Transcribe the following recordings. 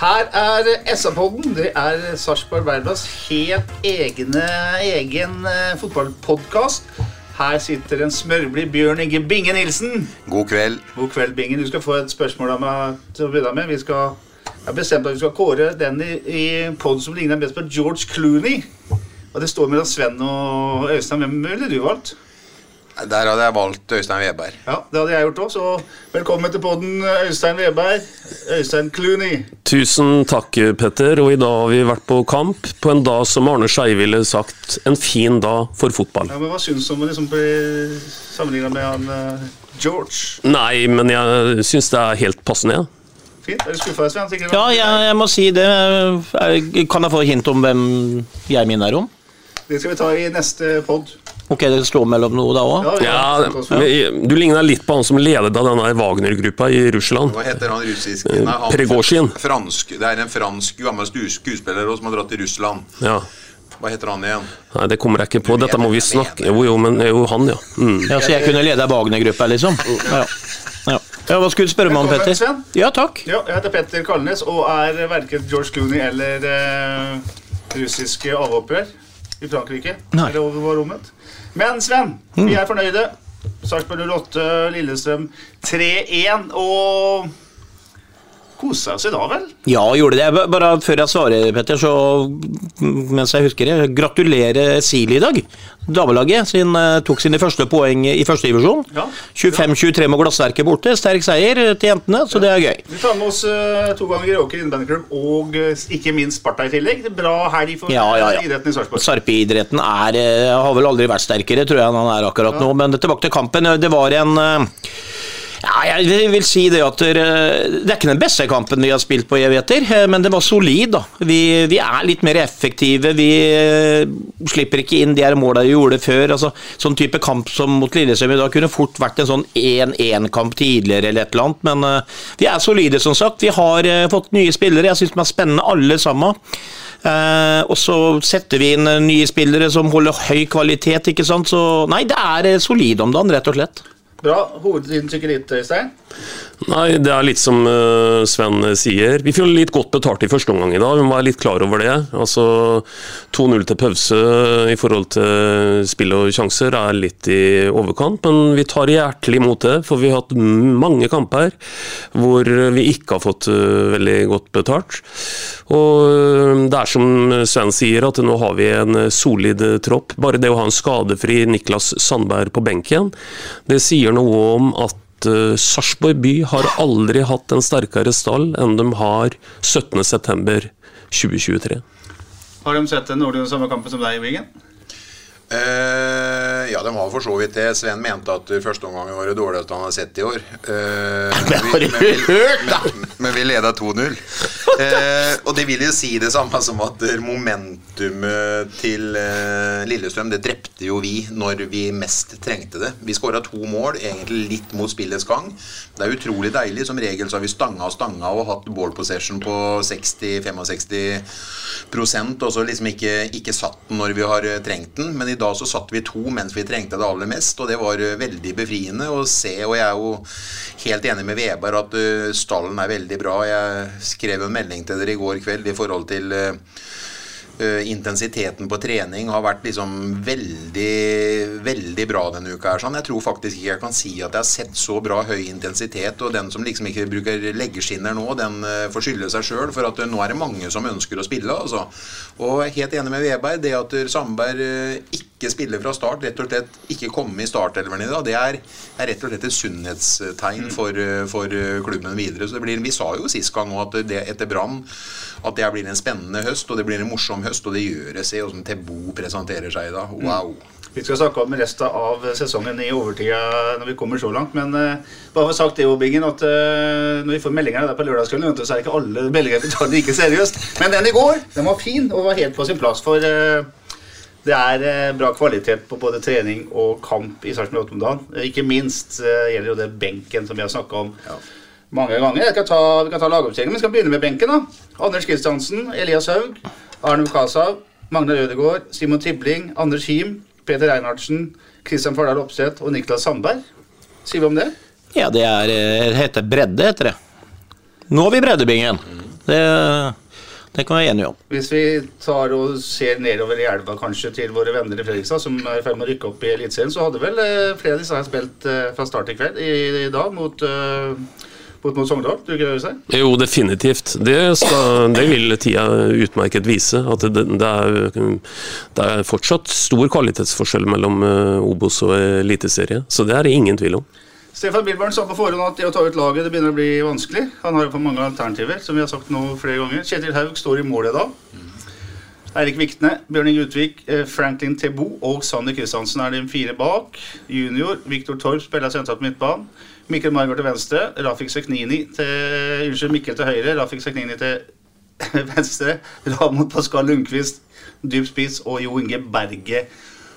Her er SA-podden. Det er Sarpsborg Arbeiderblads helt egne, egen uh, fotballpodkast. Her sitter en smørblid Bjørn Inge Binge Nilsen. God kveld. God kveld, Bingen. Du skal få et spørsmål av meg til å begynne med. Vi skal, jeg har bestemt at vi skal kåre den i, i pod som ligner best på George Clooney. Og det står mellom Sven og Øystein. Hvem ville du valgt? Der hadde jeg valgt Øystein Weberg. Ja, Det hadde jeg gjort òg, så velkommen til podden, Øystein Weberg. Øystein Clooney. Tusen takk, Petter. Og i dag har vi vært på kamp på en dag som Arne Skei ville sagt en fin dag for fotball. Ja, men Hva syns du om å liksom bli sammenligna med han eh, George? Nei, men jeg syns det er helt passende. Ja. Fint. Er du skuffa, Svein? Ja, jeg, jeg må si det. Kan jeg få hint om hvem jeg minner om? Det skal vi ta i neste pod. Ok, det slår mellom noe da òg? Ja, ja, Du ligner litt på han som ledet av denne Wagner-gruppa i Russland. Hva heter han russiske Fransk. Det er en fransk gammel skuespiller som har dratt til Russland. Ja. Hva heter han igjen? Nei, det kommer jeg ikke på. Dette må vi snakke Jo, jo, men det er jo han, ja. Mm. Ja, så jeg kunne lede Wagner-gruppa, liksom? Ja. Ja. ja, Hva skulle du spørre meg om, Petter? Sven. Ja, takk. Ja, jeg heter Petter Kalnes og er verken George Clooney eller eh, russiske avhopper i Frankrike. Nei. Eller over vår rommet. Men Sven, vi er fornøyde. Sarpsborg 08, Lillestrøm 3-1. Og kosa oss i dag, vel? Ja, gjorde det. Bare før jeg svarer, Petter, så mens jeg husker det, gratulerer Sili i dag. Damelaget sin, eh, tok sine første poeng i førstedivisjon. Ja. 25-23 med Glassverket borte. Sterk seier til jentene, så det er gøy. Vi tar med oss eh, to ganger Gråker innebandyklubb og eh, ikke minst Sparta i tillegg. Det er bra helg for Ja, ja, idretten i Sarpsborg. Sarpeidretten har vel aldri vært sterkere, tror jeg han er akkurat nå. Men tilbake til kampen. Det var en eh, ja, jeg vil- si det at eh, Det er ikke den beste kampen vi har spilt på evigheter, eh, men det var solid. da. Vi, vi er litt mer effektive. Vi eh, slipper ikke inn de her måla vi gjorde før. altså Sånn type kamp som mot Lillestrøm i dag kunne fort vært en sånn 1-1-kamp tidligere eller et eller annet. Men vi er solide, som sagt. Vi har fått nye spillere. Jeg syns de er spennende, alle sammen. Uh, og så setter vi inn nye spillere som holder høy kvalitet, ikke sant. Så nei, det er solid om dagen, rett og slett. Bra. Hovedinntrykket ditt, Øystein? Nei, det er litt som eh, Sven sier. Vi fikk litt godt betalt i første omgang i dag, vi må være litt klar over det. Altså 2-0 til pause i forhold til spill og sjanser er litt i overkant, men vi tar hjertelig imot det, for vi har hatt mange kamper hvor vi ikke har fått eh, veldig godt betalt. Og eh, det er som Sven sier, at nå har vi en eh, solid eh, tropp. Bare det å ha en skadefri Niklas Sandberg på benken, det sier noe om at uh, Sarpsborg by har aldri hatt en sterkere stall enn de har 17.9.2023. Har de sett den noenlunde samme kampen som deg i Wiggen? Eh, ja, de har for så vidt det. Sven mente at førsteomgangen var det dårligste han har sett i år. Uh, men, vi, men, vi, men, men vi leda 2-0. Uh, og det vil jo si det samme som at momentumet til eh, Lillestrøm Det drepte jo vi når vi mest trengte det. Vi skåra to mål, egentlig litt mot spillets gang. Det er utrolig deilig. Som regel så har vi stanga og stanga og hatt ball possession på 60-65 og så liksom ikke, ikke satt den når vi har eh, trengt den. Men i dag så satt vi to mens vi trengte det aller mest, og det var eh, veldig befriende å se. Og jeg er jo helt enig med Veberg at eh, stallen er veldig bra. Jeg skrev en melding til dere i går kveld i forhold til eh, intensiteten på trening har vært liksom veldig veldig bra denne uka. her sånn. Jeg tror faktisk ikke jeg kan si at jeg har sett så bra høy intensitet. Og den som liksom ikke bruker leggeskinner nå, den uh, får skylde seg sjøl. For at uh, nå er det mange som ønsker å spille. altså. Og jeg er helt enig med Veberg. Det at Sandberg ikke spiller fra start, rett og slett ikke komme i startelveren i dag, det er, er, rett og slett et sunnhetstegn for, for klubben videre. Så det blir, Vi sa jo sist gang at det etter Brann at det blir en spennende høst, og det blir en morsom høst, og det gjør det. Se hvordan Tebo presenterer seg i dag. Mm. Wow. Vi skal snakke om resten av sesongen i overtida når vi kommer så langt. Men uh, bare for sagt det, Bingen, at uh, når vi får meldinger der på lørdagskvelden, så er det ikke alle meldinger vi tar like seriøst. Men den i går den var fin og var helt på sin plass. For uh, det er bra kvalitet på både trening og kamp i Sarpsborg 8 om dagen. Ikke minst gjelder jo det benken som vi har snakka om. Ja mange ganger. Jeg kan ta, vi kan ta lagoppstillingen, men vi skal begynne med benken. da. Anders Kristiansen, Elias Haug, Arne Kasav, Magna Rødegård, Simon Tibling, Anders Him, Peter Reinhardsen, Kristian Fardal Opseth og Niklas Sandberg. Sier vi om det? Ja, det er, heter bredde, heter det. Nå har vi breddebingen. Det, det kan vi være enige om. Hvis vi tar og ser nedover i elva kanskje til våre venner i Fredrikstad, som er i ferd med å rykke opp i Eliteserien, så hadde vel eh, flere av disse her spilt eh, fra start i kveld i, i dag mot uh, mot, mot Sogndal? Du? Jo, definitivt. Det, skal, det, vil tida utmerket vise. At det, det, er, det, er, fortsatt stor kvalitetsforskjell mellom Obos og Eliteserie. Så det er det ingen tvil om. Stefan Bilbarn sa på forhånd at det å ta ut laget det begynner å bli vanskelig. Han har jo for mange alternativer, som vi har sagt nå flere ganger. Kjetil Haug står i målet da. Eirik Vikne, Bjørn Inge Utvik, eh, Franklin Tebo og Sander Kristiansen er de fire bak. Junior, Viktor Torp spiller sentralt midtbanen. Mikkel Margaard til venstre, Rafik Seknini til Unnskyld, Mikkel til høyre, Rafik Seknini til venstre. Ramon Pascal Lundqvist, dyp spiss og Jo Inge Berge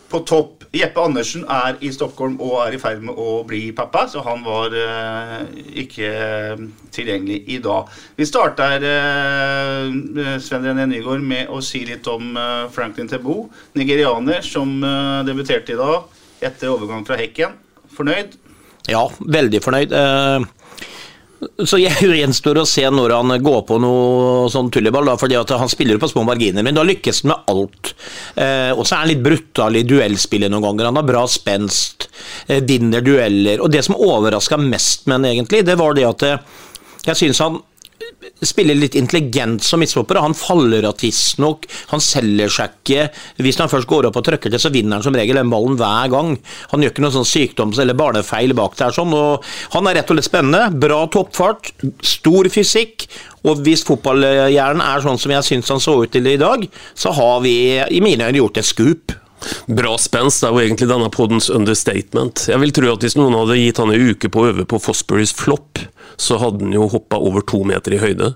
på topp. Jeppe Andersen er i Stockholm og er i ferd med å bli pappa, så han var eh, ikke uh, tilgjengelig i dag. Vi starter eh, Sven René Nygaard med å si litt om Franklin Tebo, nigerianer som debuterte i dag etter overgang fra Hekken. Fornøyd? Ja, veldig fornøyd. Eh, så jeg gjenstår å se når han går på noe sånn tulleball, da, fordi han spiller på små marginer, men da lykkes han med alt. Eh, og så er han litt brutal i duellspillet noen ganger. Han har bra spenst, eh, vinner dueller. Og det som overraska mest med han egentlig, det var det at jeg syns han spiller litt intelligent som midtstopper. Han faller av tidsnok, han selger seg ikke. Hvis han først går opp og trykker til, så vinner han som regel den ballen hver gang. Han gjør ikke noen sånn sykdoms- eller barnefeil bak der. sånn, og Han er rett og slett spennende. Bra toppfart, stor fysikk. Og hvis fotballhjernen er sånn som jeg syns han så ut til i dag, så har vi i mine øyne gjort et skup. Bra spenst er jo egentlig denne poddens understatement. Jeg vil tro at Hvis noen hadde gitt han en uke på å øve på Fosburys flopp, så hadde han jo hoppa over to meter i høyde.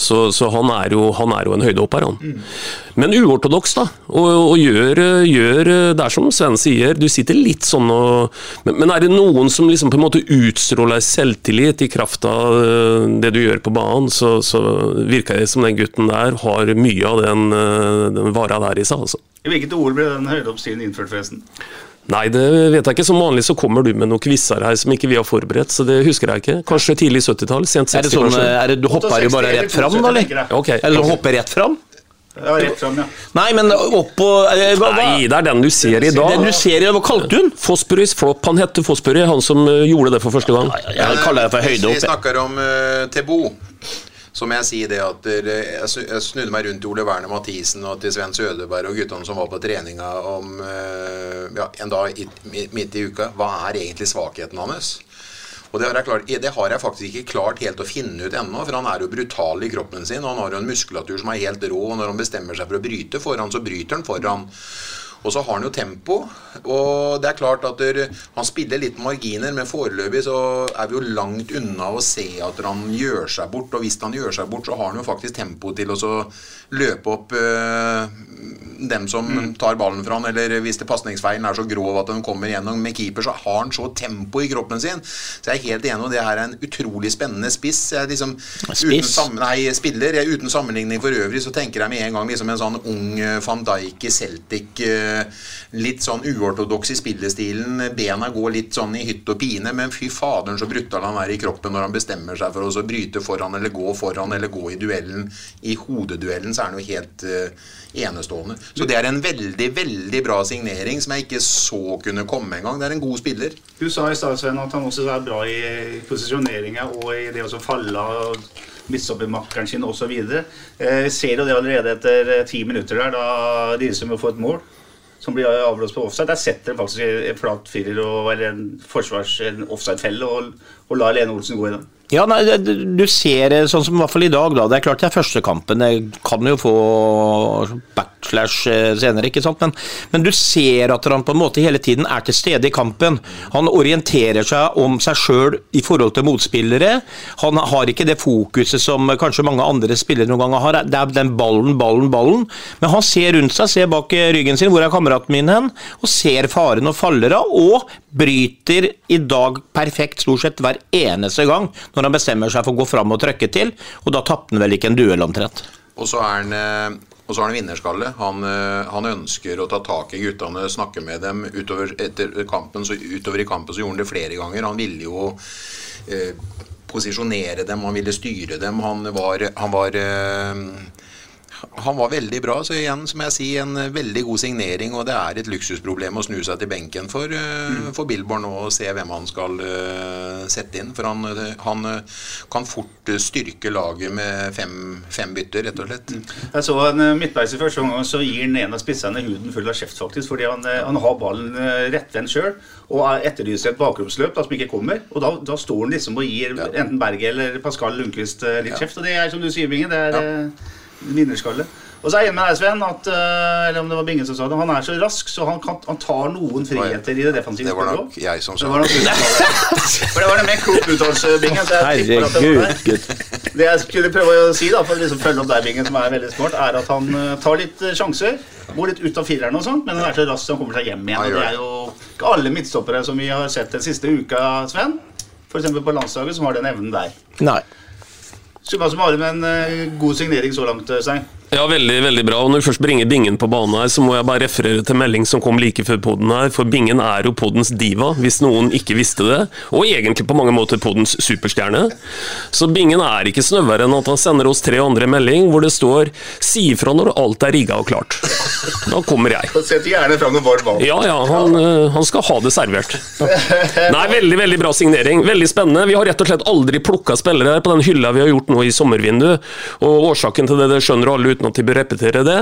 Så, så han, er jo, han, er jo, en høydehopper, han. Mm. Men uortodoks, da. Og, og gjør, gjør, Det er som Sven sier, du sitter litt sånn og men, men, er det noen som liksom på en måte utstråler selvtillit i kraft av eh, det du gjør på banen, så, så virker det som den gutten der har mye av den, eh, den vara der i seg, altså. I hvilket ord ble den høydehoppstilen innført, forresten? Nei, det vet jeg ikke. Som vanlig så kommer du med noen quizer her som ikke vi har forberedt, så det husker jeg ikke. Kanskje tidlig 70-tall? Sent 60 sånn, er det, Du hopper jo bare rett fram, da, eller? Okay. Eller du hopper rett fram? Ja, rett fram, ja. Nei, men oppå eh, Nei, det er den du ser i dag. Den du ser i, dag, Hva kalte du den? Fosburis Flop. Han het Fosbury, han som uh, gjorde det for første gang. Ja, jeg kaller det for høydehopp. Vi snakker om uh, Tebo så må jeg si det at jeg snudde meg rundt til Ole Werner Mathisen og til Sven Sødeberg og guttene som var på treninga om ja, en dag midt i uka. Hva er egentlig svakheten hans? Og det har, jeg klart, det har jeg faktisk ikke klart helt å finne ut ennå, for han er jo brutal i kroppen sin. Og han har jo en muskulatur som er helt rå, og når han bestemmer seg for å bryte foran, så bryter han foran. Og så har han jo tempo. Og det er klart at der, han spiller litt marginer, men foreløpig så er vi jo langt unna å se at han gjør seg bort. Og hvis han gjør seg bort, så har han jo faktisk tempo til å løpe opp øh, dem som mm. tar ballen fra han, eller hvis det pasningsfeilen er så grov at den kommer gjennom med keeper, så har han så tempo i kroppen sin. Så jeg er helt enig, og det her er en utrolig spennende spiss. Jeg liksom, spiss? Uten, nei, spiller. Jeg, uten sammenligning for øvrig så tenker jeg med en gang liksom en sånn ung van Dijk i Celtic. Eh, litt sånn uortodoks i spillestilen. Bena går litt sånn i hytt og pine, men fy faderen så brutal han er i kroppen når han bestemmer seg for å bryte foran eller gå foran eller gå i duellen. I hodeduellen så er han jo helt uh, enestående. Så det er en veldig, veldig bra signering som jeg ikke så kunne komme engang. Det er en god spiller. Du sa i stad, Sven, at han også er bra i posisjoneringa og i det å falle og opp i makkeren sin osv. Eh, ser jo det allerede etter eh, ti minutter der, da Risum får et mål? Som blir avblåst på offside. Der setter de faktisk en flat firer eller en forsvars en offside-felle og, og lar Lene Olsen gå i den. Ja, nei, Du ser sånn som i hvert fall i dag. da, Det er klart det er første kampen. Det kan jo få backslash eh, senere, ikke sant? Men, men, du ser at han på en måte hele tiden er til stede i kampen. Han orienterer seg om seg sjøl i forhold til motspillere. Han har ikke det fokuset som kanskje mange andre spillere noen ganger har. Det er den ballen, ballen, ballen. Men han ser rundt seg, ser bak ryggen sin, hvor er kameraten min hen? Og ser faren og faller av. Og bryter i dag perfekt stort sett hver eneste gang. når når han bestemmer seg for å gå fram og trykke til, og da tapte han vel ikke en duell omtrent. Og så er han eh, og så har han vinnerskalle. Han, eh, han, ønsker å ta tak i guttene, snakke med dem. Utover, kampen, så, utover i kampen så gjorde han det flere ganger. Han ville jo eh, posisjonere dem, han ville styre dem. Han var, han var eh, han var veldig bra. Så igjen, som jeg sier, en eh, veldig god signering. Og det er et luksusproblem å snu seg til benken for, mm. for Billborn nå og se hvem han skal uh, sette inn. For han, han uh, kan fort styrke laget med fem, fem, bytter, rett og slett. Mm. Jeg så en midtveis i første omgang, så gir han en av spissene huden full av kjeft, faktisk. Fordi han, han har ballen rettvendt sjøl og etterlyser et bakromsløp da, som ikke kommer. Og da, da, står han liksom og gir ja. enten Berge eller Pascal Lundqvist litt ja. kjeft. Og det er som du sier, Binge, det er... Ja vinnerskalle. Og så er jeg enig med deg, Sven, at, eh, eller om det var Bingen som sa det, han er så rask, så han, kan, han tar noen friheter i det defensive Det var nok jeg som sa det. For det var en mer klok uttalelse, Bingen. Så jeg Herregud, det, det jeg skulle prøve å si, da, for å liksom følge opp deg, Bingen, som er veldig smart, er at han uh, tar litt uh, sjanser. Går litt ut av fireren og sånt, men han er så rask så han kommer seg hjem igjen. Og det er jo ikke alle midtstoppere som vi har sett den siste uka, Sven. F.eks. på landslaget, som har den evnen der. Nei. Summa summarum en uh, god signering så langt, Stein. Ja, veldig veldig bra. Og Når vi først bringer Bingen på banen, her, så må jeg bare referere til melding som kom like før poden her. For Bingen er jo podens diva, hvis noen ikke visste det. Og egentlig på mange måter podens superstjerne. Så Bingen er ikke snøvere enn at han sender oss tre andre melding hvor det står 'Si ifra når alt er rigga og klart'. Da kommer jeg. Setter gjerne fram noe varmt vann. Ja, ja. Han, eh, han, skal ha det servert. Nei, veldig veldig bra signering. Veldig spennende. Vi har rett og slett aldri plukka spillere her på den hylla vi har gjort nå i sommervinduet. Og årsaken til det, det skjønner alle uten uten at de bør repetere det.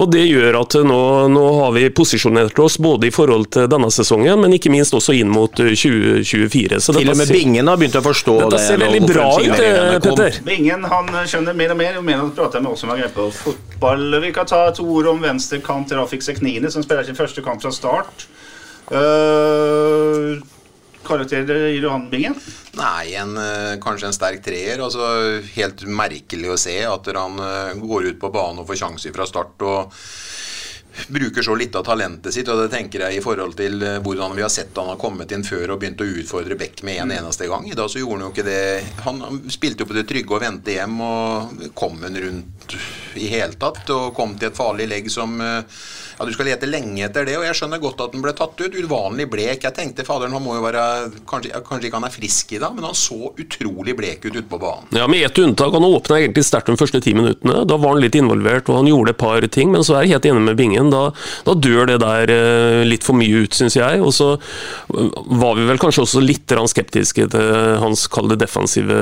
Og Det gjør at nå, nå, har vi posisjonert oss både i forhold til denne sesongen, men ikke minst også inn mot 2024. Så til og med Bingen har begynt å forstå dette det. Dette ser veldig bra ut, eh, Petter. Bingen han skjønner mer og mer, jo mer han prater med oss som har greie på fotball. Vi kan ta et ord om venstrekant Rafik Seknini, som spiller sin første kamp fra start. Uh, karakter gir du han, Bingen? Nei, en, eh, kanskje en sterk treer. Altså, helt merkelig å se at han eh, går ut på banen og får sjanser fra start. og bruker så litt av talentet sitt, og det tenker jeg i forhold til eh, hvordan vi har sett han har kommet inn før og begynt å utfordre Beck med en eneste gang. I dag så gjorde han jo ikke det. Han spilte jo på det trygge og vendte hjem, og kom han rundt i hele tatt, og kom til et farlig legg som ja, Du skal lete lenge etter det, og jeg skjønner godt at den ble tatt ut. Uvanlig blek. Jeg tenkte faderen han må jo være Kanskje, kanskje ikke han er frisk i dag, men han så utrolig blek ut ute på banen. Ja, med ett unntak. Han åpna egentlig sterkt de første ti minuttene. Da var han litt involvert, og han gjorde et par ting, men så er jeg helt enig med Bingen. Da, da dør det der eh, litt for mye ut, syns jeg. Og så eh, var vi vel kanskje også litt skeptiske til hans kalde defensive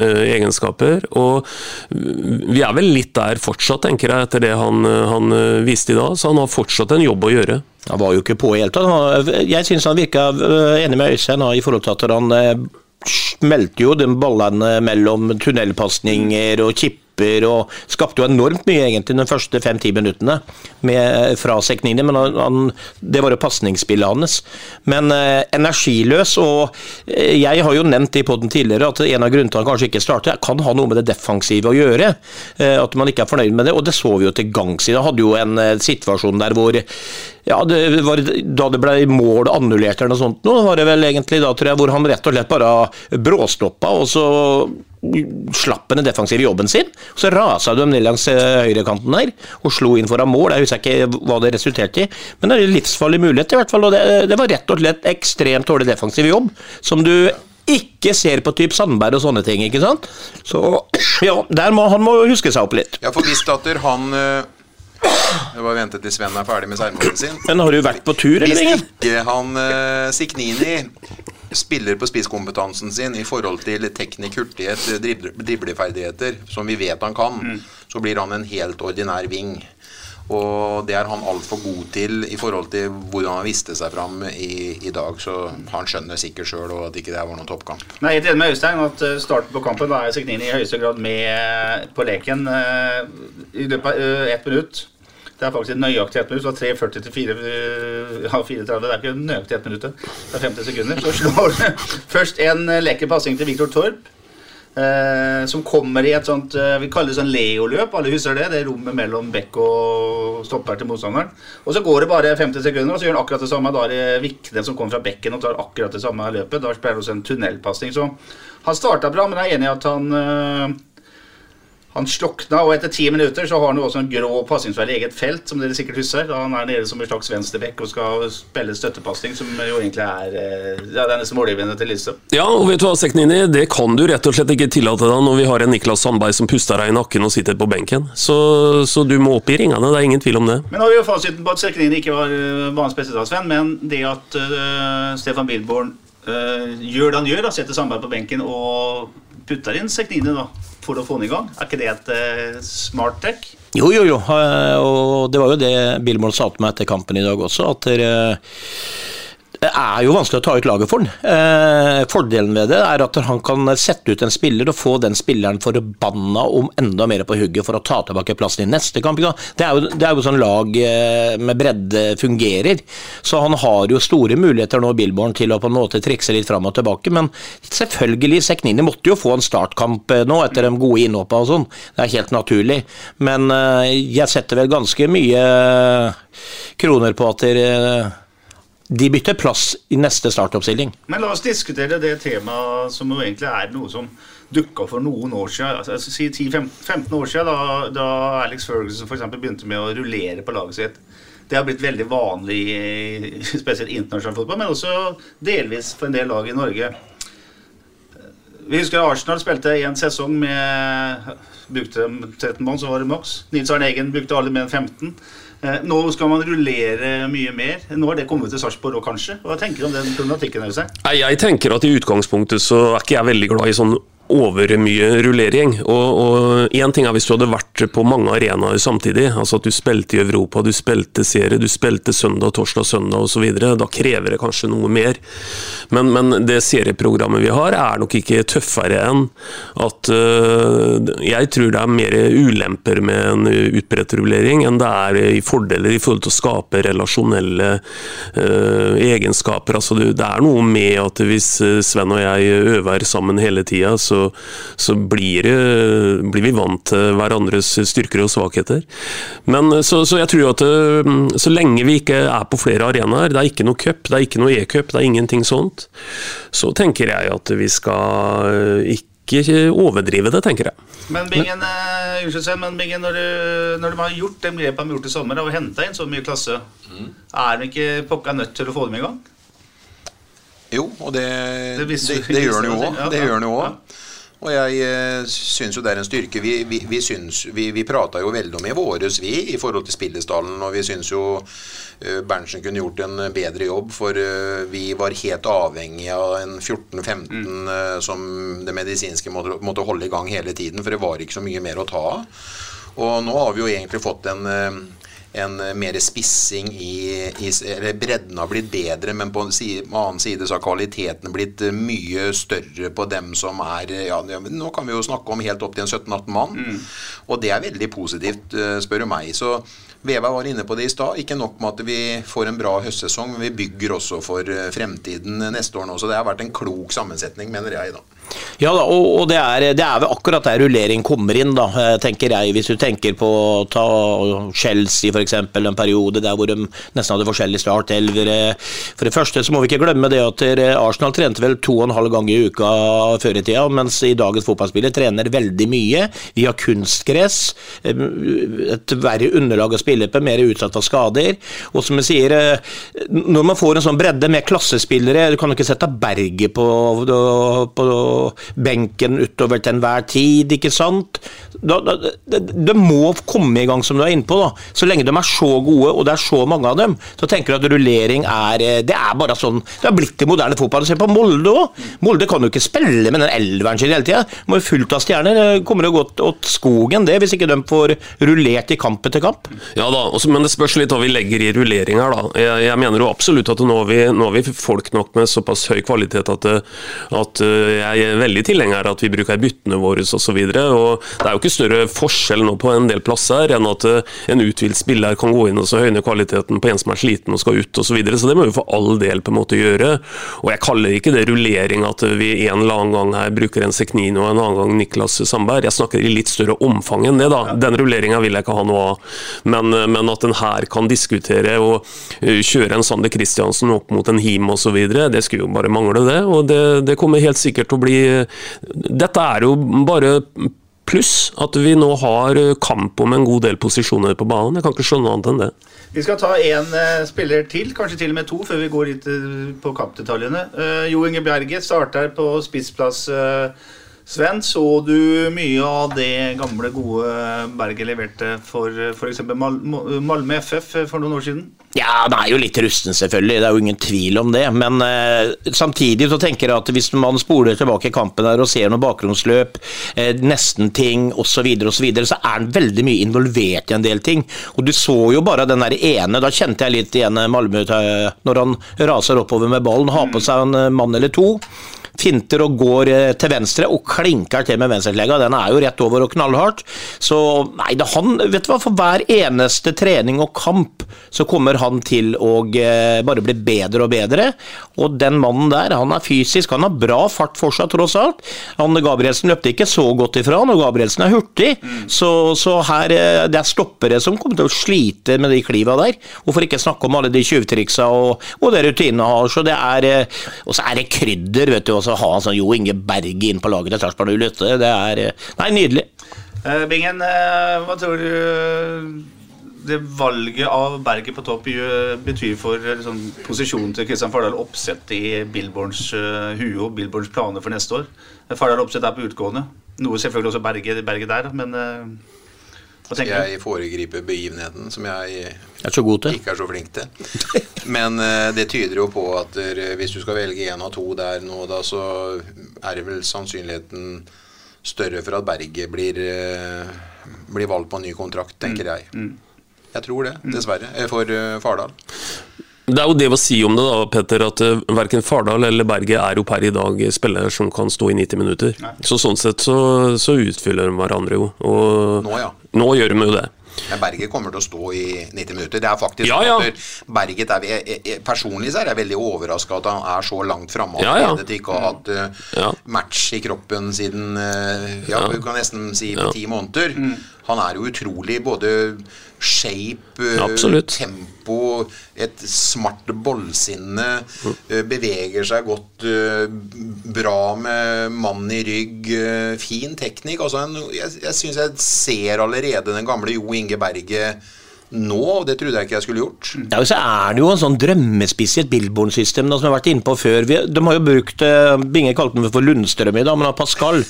eh, egenskaper. Og vi er vel litt der fortsatt, tenker jeg, etter det han, han viste i dag. Så han har fortsatt en jobb å gjøre. Han var jo ikke på i hele tatt. Jeg syns han virka øh, enig med Øystein i forhold til at han øh, smelte jo den ballene mellom tunnelpasninger og chip og skapte jo enormt mye egentlig de første fem-ti minuttene med, fra Seknini. Men han, det var jo pasningsspillet hans. Men eh, energiløs, og eh, jeg har jo nevnt i poden tidligere at en av grunnene til han kanskje ikke starter, kan ha noe med det defensive å gjøre. Eh, at man ikke er fornøyd med det, og det så vi jo til gangs i. han hadde jo en eh, situasjon der hvor ja, det var da det ble mål annullert eller noe sånt nå, var det vel egentlig da, tror jeg, hvor han rett og slett bare bråstoppa, og så slapp han den defensive jobben sin. Så rasa de ned langs eh, høyrekanten der og slo inn foran mål. Jeg husker ikke hva det resulterte i, men det er en livsfarlig mulighet i hvert fall. og Det, det var rett og slett ekstremt dårlig defensiv jobb, som du ikke ser på typ Sandberg og sånne ting, ikke sant. Så ja, der må han må huske seg opp litt. Ja, for hvis datter han eh, Jeg bare venter til Sven er ferdig med seremonien sin. Men har du vært på tur, eller? Hvis ikke han uh, Siknini spiller på spisskompetansen sin i forhold til teknikk, hurtighet, dribleferdigheter, som vi vet han kan, så blir han en helt ordinær ving. Og det er han altfor god til i forhold til hvordan han viste seg fram i, i dag. Så han skjønner sikkert sjøl at ikke det var noen toppkamp. Nei, helt enig med Øystein at eh, starten på kampen er Signini i høyeste grad med på leken eh, i løpet av eh, ett minutt. Det er faktisk nøyaktig ett minutt. Fra 3.40 til 4, eh, ja, 34. Det er ikke nøyaktig ett minutt. Det er 50 sekunder. Så slår først en eh, lekker passing til Viktor Torp. Eh, som kommer i et sånt eh, Vi kaller det sånn Leo-løp. Alle husker det? Det er rommet mellom bekk og stopper til motstanderen. Og så går det bare 50 sekunder, og så gjør han akkurat det samme. Da er det Vikne som kommer fra bekken og tar akkurat det samme løpet. Da spiller han også en tunnelpasning. Så han starta bra, men jeg er enig i at han eh, han slokna, og etter ti minutter så har han jo også en grå passingsvei i eget felt, som dere sikkert husker. Da han er nede som en slags venstrebekk og skal spille støttepasning, som jo egentlig er eh, ja, det er nesten målgivende til Lise. Ja, og vet du hva, Seknini, det kan du rett og slett ikke tillate deg når vi har en Niklas Sandberg som puster deg i nakken og sitter på benken. Så, så du må opp i ringene, det er ingen tvil om det. Men nå har vi jo fasiten på at Seknini ikke var uh, banens beste dagsvenn, men det at uh, Stefan Bilborn uh, gjør det han gjør, da, setter Sandberg på benken og putter inn Seknini da, for å få den i gang, er ikke det et uh, smart trekk? Jo, jo, jo. eh, Og det var jo det Billborn sa til meg etter kampen i dag også, at dere det er jo vanskelig å ta ut laget for han. Eh, fordelen ved det er at han kan sette ut en spiller og få den spilleren forbanna om enda mer på hugget for å ta tilbake plassen i neste kamp. Det er jo, det er jo sånn lag eh, med bredde fungerer. Så han har jo store muligheter nå, Billborn, til å på en måte trikse litt fram og tilbake. Men selvfølgelig, Seknini måtte jo få en startkamp eh, nå etter de gode innhoppa og sånn. Det er helt naturlig. Men eh, jeg setter vel ganske mye kroner på at dere de bytter plass i neste startoppstilling. Men la oss diskutere det temaet som jo egentlig er noe som dukka for noen år siden. Altså, si 10-15 år siden, da, da Alex Ferguson eksempel begynte med å rullere på laget sitt. Det har blitt veldig vanlig spesielt internasjonal fotball, men også delvis for en del lag i Norge. Vi husker Arsenal spilte en sesong med Brukte de 13 mann, så var det maks. Nils Arne Eggen brukte alle enn 15. Eh, Nå skal man rullere mye mer. Nå har det kommet til Sarpsborg òg, kanskje. Hva tenker du om den problematikken? Nei, Jeg tenker at i utgangspunktet så er ikke jeg veldig glad i sånn overmye rullering. Og én ting er hvis du hadde vært på mange arenaer samtidig, altså at du spilte i Europa, du spilte serie, du spilte søndag, torsdag, søndag osv. Da krever det kanskje noe mer. Men, men det serieprogrammet vi har, er nok ikke tøffere enn at uh, Jeg tror det er mer ulemper med en utbredt rullering enn det er i fordeler i forhold til å skape relasjonelle uh, egenskaper. Altså, det, er noe med at hvis øh, Sven og jeg øver sammen hele tida, så, så blir, det, blir vi vant til hverandres styrker og svakheter. Men så, så jeg tror at øh, så lenge vi ikke er på flere arenaer, det er ikke noe cup, det er ikke noe e-cup, det er ingenting sånt, så tenker jeg at vi skal ikke ikke overdrive det, tenker jeg. Men Bingen, eh, unnskyld men Bingen, når, du, når de har gjort de grepene de har gjort i sommer, og henta inn så mye klasse, er de ikke pokka nødt til å få dem i gang? Jo, og det, Det det, det, gjør han jo òg. ja, ja. Og jeg eh, syns jo det er en styrke. Vi, vi, vi, syns, vi, vi prata jo veldig om i våres, vi, i forhold til Spillesdalen. og vi syns jo eh, Berntsen kunne gjort en bedre jobb, for eh, vi var helt avhengig av en 14-15 mm. som det medisinske måtte, måtte holde i gang hele tiden, for det var ikke så mye mer å ta av. Og nå har vi jo egentlig fått en en eh, mer spissing i, i eller Bredden har blitt bedre, men på en side, annen side så har kvaliteten blitt eh, mye større på dem som er ja, Nå kan vi jo snakke om helt opp til en 17-18 mann. Og det er veldig positivt, eh, spør du meg. Så Veva var inne på det i stad. Ikke nok med at vi får en bra høstsesong, men vi bygger også for fremtiden neste år nå. Så det har vært en klok sammensetning, mener jeg, da. Ja da, og, og det, er, det er akkurat der rullering kommer inn, da, eh, tenker jeg. Hvis du tenker på ta Chelsea f.eks., en periode der hvor de nesten hadde forskjellige startelvere. For det første så må vi ikke glemme det at eh, Arsenal trente vel to og en halv gang i uka før i tida, mens i dagens fotballspillere trener veldig mye. Vi har kunstgress, eh, et verre underlag å spille på, mer utsatt for skader. Og som jeg sier, når man får en sånn bredde med klassespillere, du kan jo ikke sette Berget på, på benken utover til enhver tid, ikke sant. Da, da, det, det, må komme i gang, som du er inne på. da. Så lenge de er så gode, og det er så mange av dem, så tenker du at rullering er eh, Det er bare sånn Det har blitt i moderne fotball. Se på Molde òg. Molde kan jo ikke spille med den elveren sin hele tida. Må jo fullt av stjerner. Det kommer jo godt åt skogen, det, hvis ikke de får rullert i kamp etter kamp. Ja da, også, men det spørs litt hva vi legger i rullering her, da. Jeg, jeg mener jo absolutt at nå har, vi, vi folk nok med såpass høy kvalitet at, at eh, jeg veldig tilhenger av at vi bruker byttene våre osv. Det er jo ikke større forskjell nå på en del plasser enn at eh, en uthvilt spiller kan gå inn og så høyne kvaliteten på en som er sliten og skal ut osv. Så, videre. så det må vi for all del på en måte gjøre. Og jeg kaller ikke det rullering at vi en eller annen gang her bruker en Seknino og en annen gang Niklas Sandberg. Jeg snakker i litt større omfang enn det. da. Den rulleringa vil jeg ikke ha noe av. Men, men at en her kan diskutere og eh, kjøre en Sander Kristiansen opp mot en Him osv., det skulle jo bare mangle, det. Og det, det kommer helt sikkert til å bli dette er jo bare pluss at vi nå har kamp om en god del posisjoner på banen. Jeg kan ikke skjønne annet enn det. Vi skal ta én uh, spiller til, kanskje til og med to, før vi går litt uh, på kampdetaljene. Uh, jo Inge Bjerget starter på spissplass. Sven, så du mye av det gamle, gode Berget leverte for f.eks. Mal Malmö FF for noen år siden? Ja, det er jo litt rusten, selvfølgelig. Det er jo ingen tvil om det. Men eh, samtidig så tenker jeg at hvis man spoler tilbake kampen der og ser noen bakgrunnsløp, eh, nesten-ting osv., så, videre, og så, videre, så er han veldig mye involvert i en del ting. Og du så jo bare den der ene, da kjente jeg litt igjen Malmö når han raser oppover med ballen, har på seg en mann eller to finter og går eh, til venstre og klinker til med venstreslegga. Den er jo rett over og knallhardt. Så nei, det han, vet du hva, for hver eneste trening og kamp så kommer han til å eh, bare bli bedre og bedre. Og den mannen der, han er fysisk, han har bra fart fortsatt, tross alt. Han Gabrielsen løpte ikke så godt ifra han, og Gabrielsen er hurtig. Så, så, her, eh, det er stoppere som kommer til å slite med de kliva der. Hvorfor ikke snakke om alle de tjuvtriksa og, og det rutinene har. Så det er, og så er det krydder, vet du. Å ha sånn Jo Inge Berge inn på laget Sarpsborg 08, det er eh, Nei, nydelig. Uh, Bingen, uh, hva tror du det valget av Berget på topp betyr for liksom, posisjonen til Kristian Fardal Oppsett i Billborns uh, hue og Billborns planer for neste år? Fardal Oppsett er på utgående. Noe selvfølgelig også Berget, Berget der, men uh, du? jeg foregriper begivenheten, som jeg er ikke er så flink til. Men uh, det tyder jo på at uh, hvis du skal velge én av to der nå, da, så er det vel sannsynligheten større for at Berget blir, uh, blir valgt på en ny kontrakt, tenker mm. jeg. Mm. Jeg tror det, mm. dessverre, for Fardal. Det er jo det å si om det, da, Petter, at uh, verken Fardal eller Berget er jo per i dag spillere som kan stå i 90 minutter. Nei. Så sånn sett så, så utfyller de hverandre jo. Og nå, ja. nå gjør de jo det. Men Berget kommer til å stå i 90 minutter. Det er faktisk ja, ja. Berget er, jeg, jeg, Personlig så er jeg veldig overraska at han er så langt framme At ja, til ikke å ha hatt uh, match i kroppen siden uh, Ja, du kan nesten si på ti måneder. Mm. Han er jo utrolig både shape, eh, Absolutt. tempo, et smart bollsinne. Mm. Beveger seg godt, eh, bra med mann i rygg. Fin teknikk. Altså en, jeg jeg syns jeg ser allerede den gamle Jo Inge Berget nå, og det trodde jeg ikke jeg skulle gjort. Ja, så er det jo en sånn drømmespiss i et Billborn-system som vi har vært inne på før. Vi, de har jo brukt Binge kalte den for Lundstrøm i dag, men har Pascal.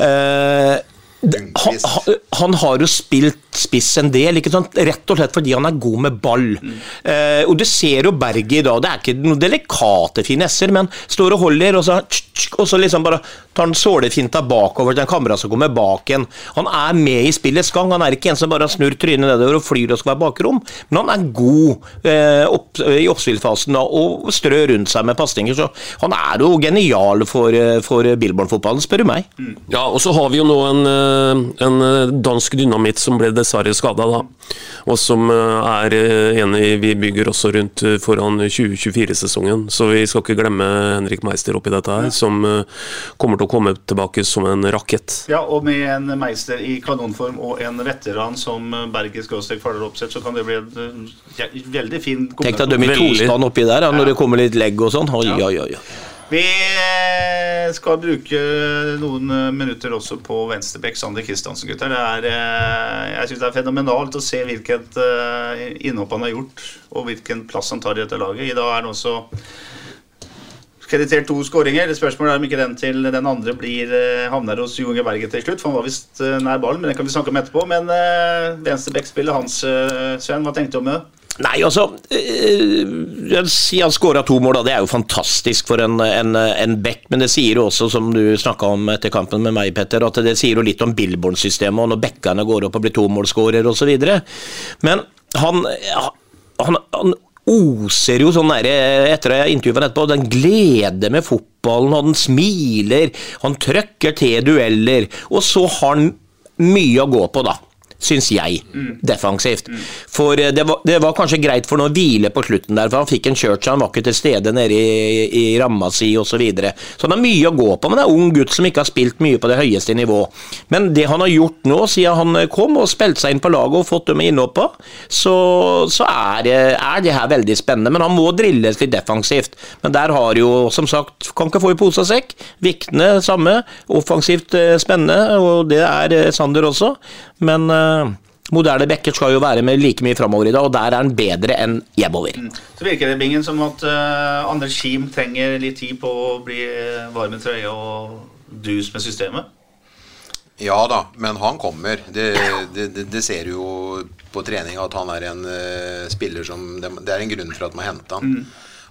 Eh, han, han, har jo spilt spiss en del, rett og slett fordi han er god med ball. Mm. Eh, og Du ser jo Berget i dag, det er ikke noen delikate finesser, men står og holder, og så, og så liksom bare tar han sålefinta bakover til en kamera som kommer bak en. Han er med i spillets gang, han er ikke en som bare snur trynet nedover og flyr og skal være bakrom, men han er god eh, opp, i oppspillfasen og strør rundt seg med pasninger. Så han er jo genial for, eh, for Billborn-fotballen, spør du meg. Mm. Ja, og så har vi jo nå en eh, en eh, dansk dynamitt som ble dessverre skada, da. Og som er enig vi bygger også rundt foran 2024-sesongen. Så vi skal ikke glemme Henrik Meister oppi dette her, som som eh, kommer til å komme tilbake som en rakett. Ja, og med en meister i kanonform og en veteran som Berger skråstrek Faller Oppsett, så kan det bli en eh, veldig fin Tenk deg dem i tostand oppi der, ja, når det kommer litt legg og sånn. Oi, Ja. oi, oi. Vi eh, skal bruke noen minutter også på venstrebekk Sander Kristiansen, gutter. Det er, jeg syns det er fenomenalt å se hvilket innhopp han har gjort, og hvilken plass han tar i dette laget. I dag er han også kreditert to skåringer. Spørsmålet er om ikke den til den andre blir eh, havner hos Jo Inge Berget til slutt. For han var visst eh, nær ballen, men det kan vi snakke om etterpå. Men uh, venstrebackspillet hans, uh, Sven, hva tenkte du om det? Nei, altså eh, vil si han skåra to mål, da. Det er jo fantastisk for en, en, en back. Men det sier jo også, som du snakka om etter kampen med meg, Petter, at det sier jo litt om Billborn-systemet, og når backene går opp og blir tomålsskårer osv. Men han, han, han oser jo sånn der, etter at jeg intervjuet etterpå, den glede med fotballen, og han smiler, han trøkker til dueller, og så har han mye å gå på, da. Syns jeg, defensivt. For eh, det var, det var kanskje greit for noe hvile på slutten der, for han fikk en kjørt så han var ikke til stede nede i, i ramma si osv. Så, videre. så han har mye å gå på, men det er en ung gutt som ikke har spilt mye på det høyeste nivå. Men det han har gjort nå, siden han kom og spilte seg inn på laget og fått dem innhoppa, så, så er, det, er det her veldig spennende. Men han må drilles litt defensivt. Men der har jo, som sagt, kan ikke få i pose og sekk. Viktene samme. Offensivt eh, spennende, og det er eh, Sander også. Men uh, moderne backer skal jo være med like mye framover i dag, og der er han bedre enn hjemover. Så virker det Bingen, som at uh, Anders Kim trenger litt tid på å bli eh, varm i trøya og dus med systemet. Ja da, men han kommer. Det, det, det, det ser du jo på trening at han er en uh, spiller som det, det er en grunn for at man henter han.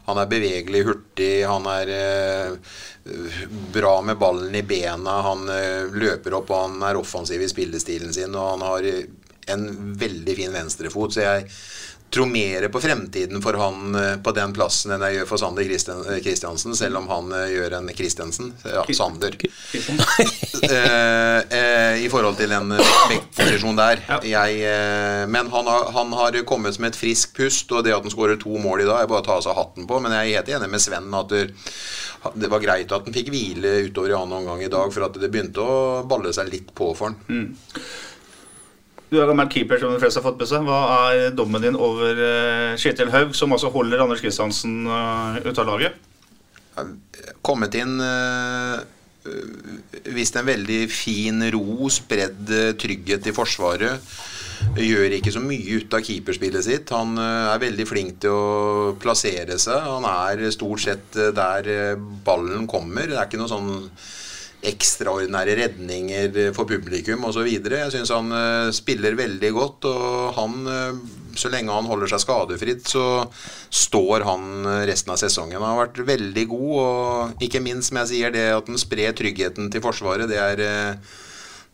Han er bevegelig, hurtig, han er eh, bra med ballen i bena. Han eh, løper opp, og han er offensiv i spillestilen sin, og han har en veldig fin venstrefot. Så jeg tror mer på fremtiden for han eh, på den plassen enn jeg gjør for Sander eh, selv om han eh, gjør en Kristensen. Ja, Sander. I forhold til den vektposisjon der. Jeg, men han har, han har kommet som et friskt pust, og det at han skårer to mål i dag, er bare å ta av seg hatten på. Men jeg er helt enig med Sven at det, var greit at han fikk hvile utover i annen omgang i dag, for at det begynte å balle seg litt på for han. Du er gammel keeper, som de fleste har fått med seg. Hva er dommen din over eh, Kjetil Haug, som altså holder Anders Kristiansen uh, ute av laget? kommet inn øh, Vist en veldig fin ro, spredd trygghet i forsvaret. Gjør ikke så mye ut av keeperspillet sitt. Han er veldig flink til å plassere seg. Han er stort sett der ballen kommer. Det er ikke noe sånn ekstraordinære redninger for publikum osv. Jeg syns han øh, spiller veldig godt, og han øh, så lenge han holder seg skadefritt, så står han resten av sesongen. Han har vært veldig god, og ikke minst, som jeg sier, det at han sprer tryggheten til Forsvaret, det er,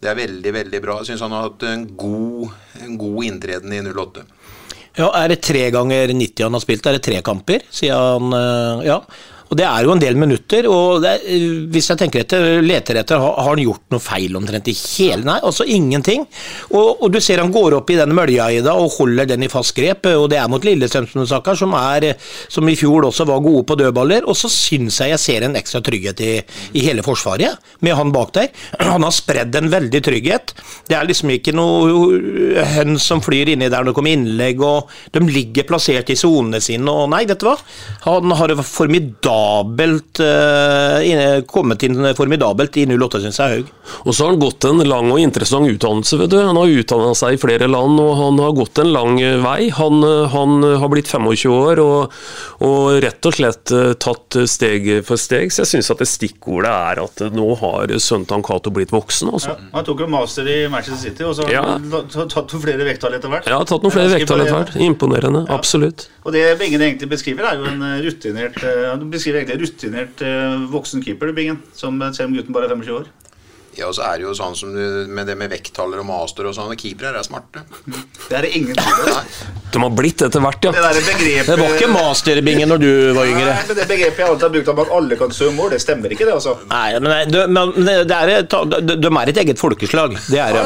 det er veldig, veldig bra. Jeg syns han har hatt en god, en god inntreden i 08. Ja, Er det tre ganger 90 han har spilt? Er det tre kamper? Sier han eh, ja. Og Det er jo en del minutter. og er, eh, Hvis jeg tenker etter, leter etter, har, han gjort noe feil omtrent i hele Nei, altså ingenting. Og, og du ser han går opp i den mølja i dag og holder den i fast grep. og Det er mot Lillestrøm, som du sa, som, er, som i fjor også var gode på dødballer. Og så syns jeg jeg ser en ekstra trygghet i, i hele Forsvaret, med han bak der. Han har spredd en veldig trygghet. Det er liksom ikke noe høns som flyr inni der når det kommer innlegg, og de ligger plassert i sonene sine. og Nei, vet du hva? Han har formidabelt uh, kommet inn formidabelt i 08, syns jeg, Haug. Og så har han gått en lang og interessant utdannelse, vet du. Han har utdanna seg i flere land, og han har gått en lang eh, vei. Han, han har blitt 25 år og, og rett og slett tatt steg for steg. Så jeg syns at det stikkordet er at nå har sønnen til Cato blitt voksen, altså. Han tok jo master i Manchester City, og så har Ja. han tatt noen flere vekttall etter hvert. Ja, tatt noen flere vekttall etter hvert. imponerende. Imponerende. Absolutt. Og det Bingen egentlig beskriver, er jo en eh, rutinert eh, rutinert eh, voksen keeper, Bingen. Som, selv om gutten bare er 25 år. Ja, og så er det jo sånn som du, med det med vekttaller og master og sånn. og Keepere er smarte. Det er det ingen tvil om. De har blitt etter hvert, ja. Det der begrepet Det var ikke masterbingen når du var yngre. Nei, men det begrepet jeg alltid har brukt om at alle kan svømme mål, det stemmer ikke, det, altså. Nei, men, det er et, de, er et eget folkeslag. Det er de.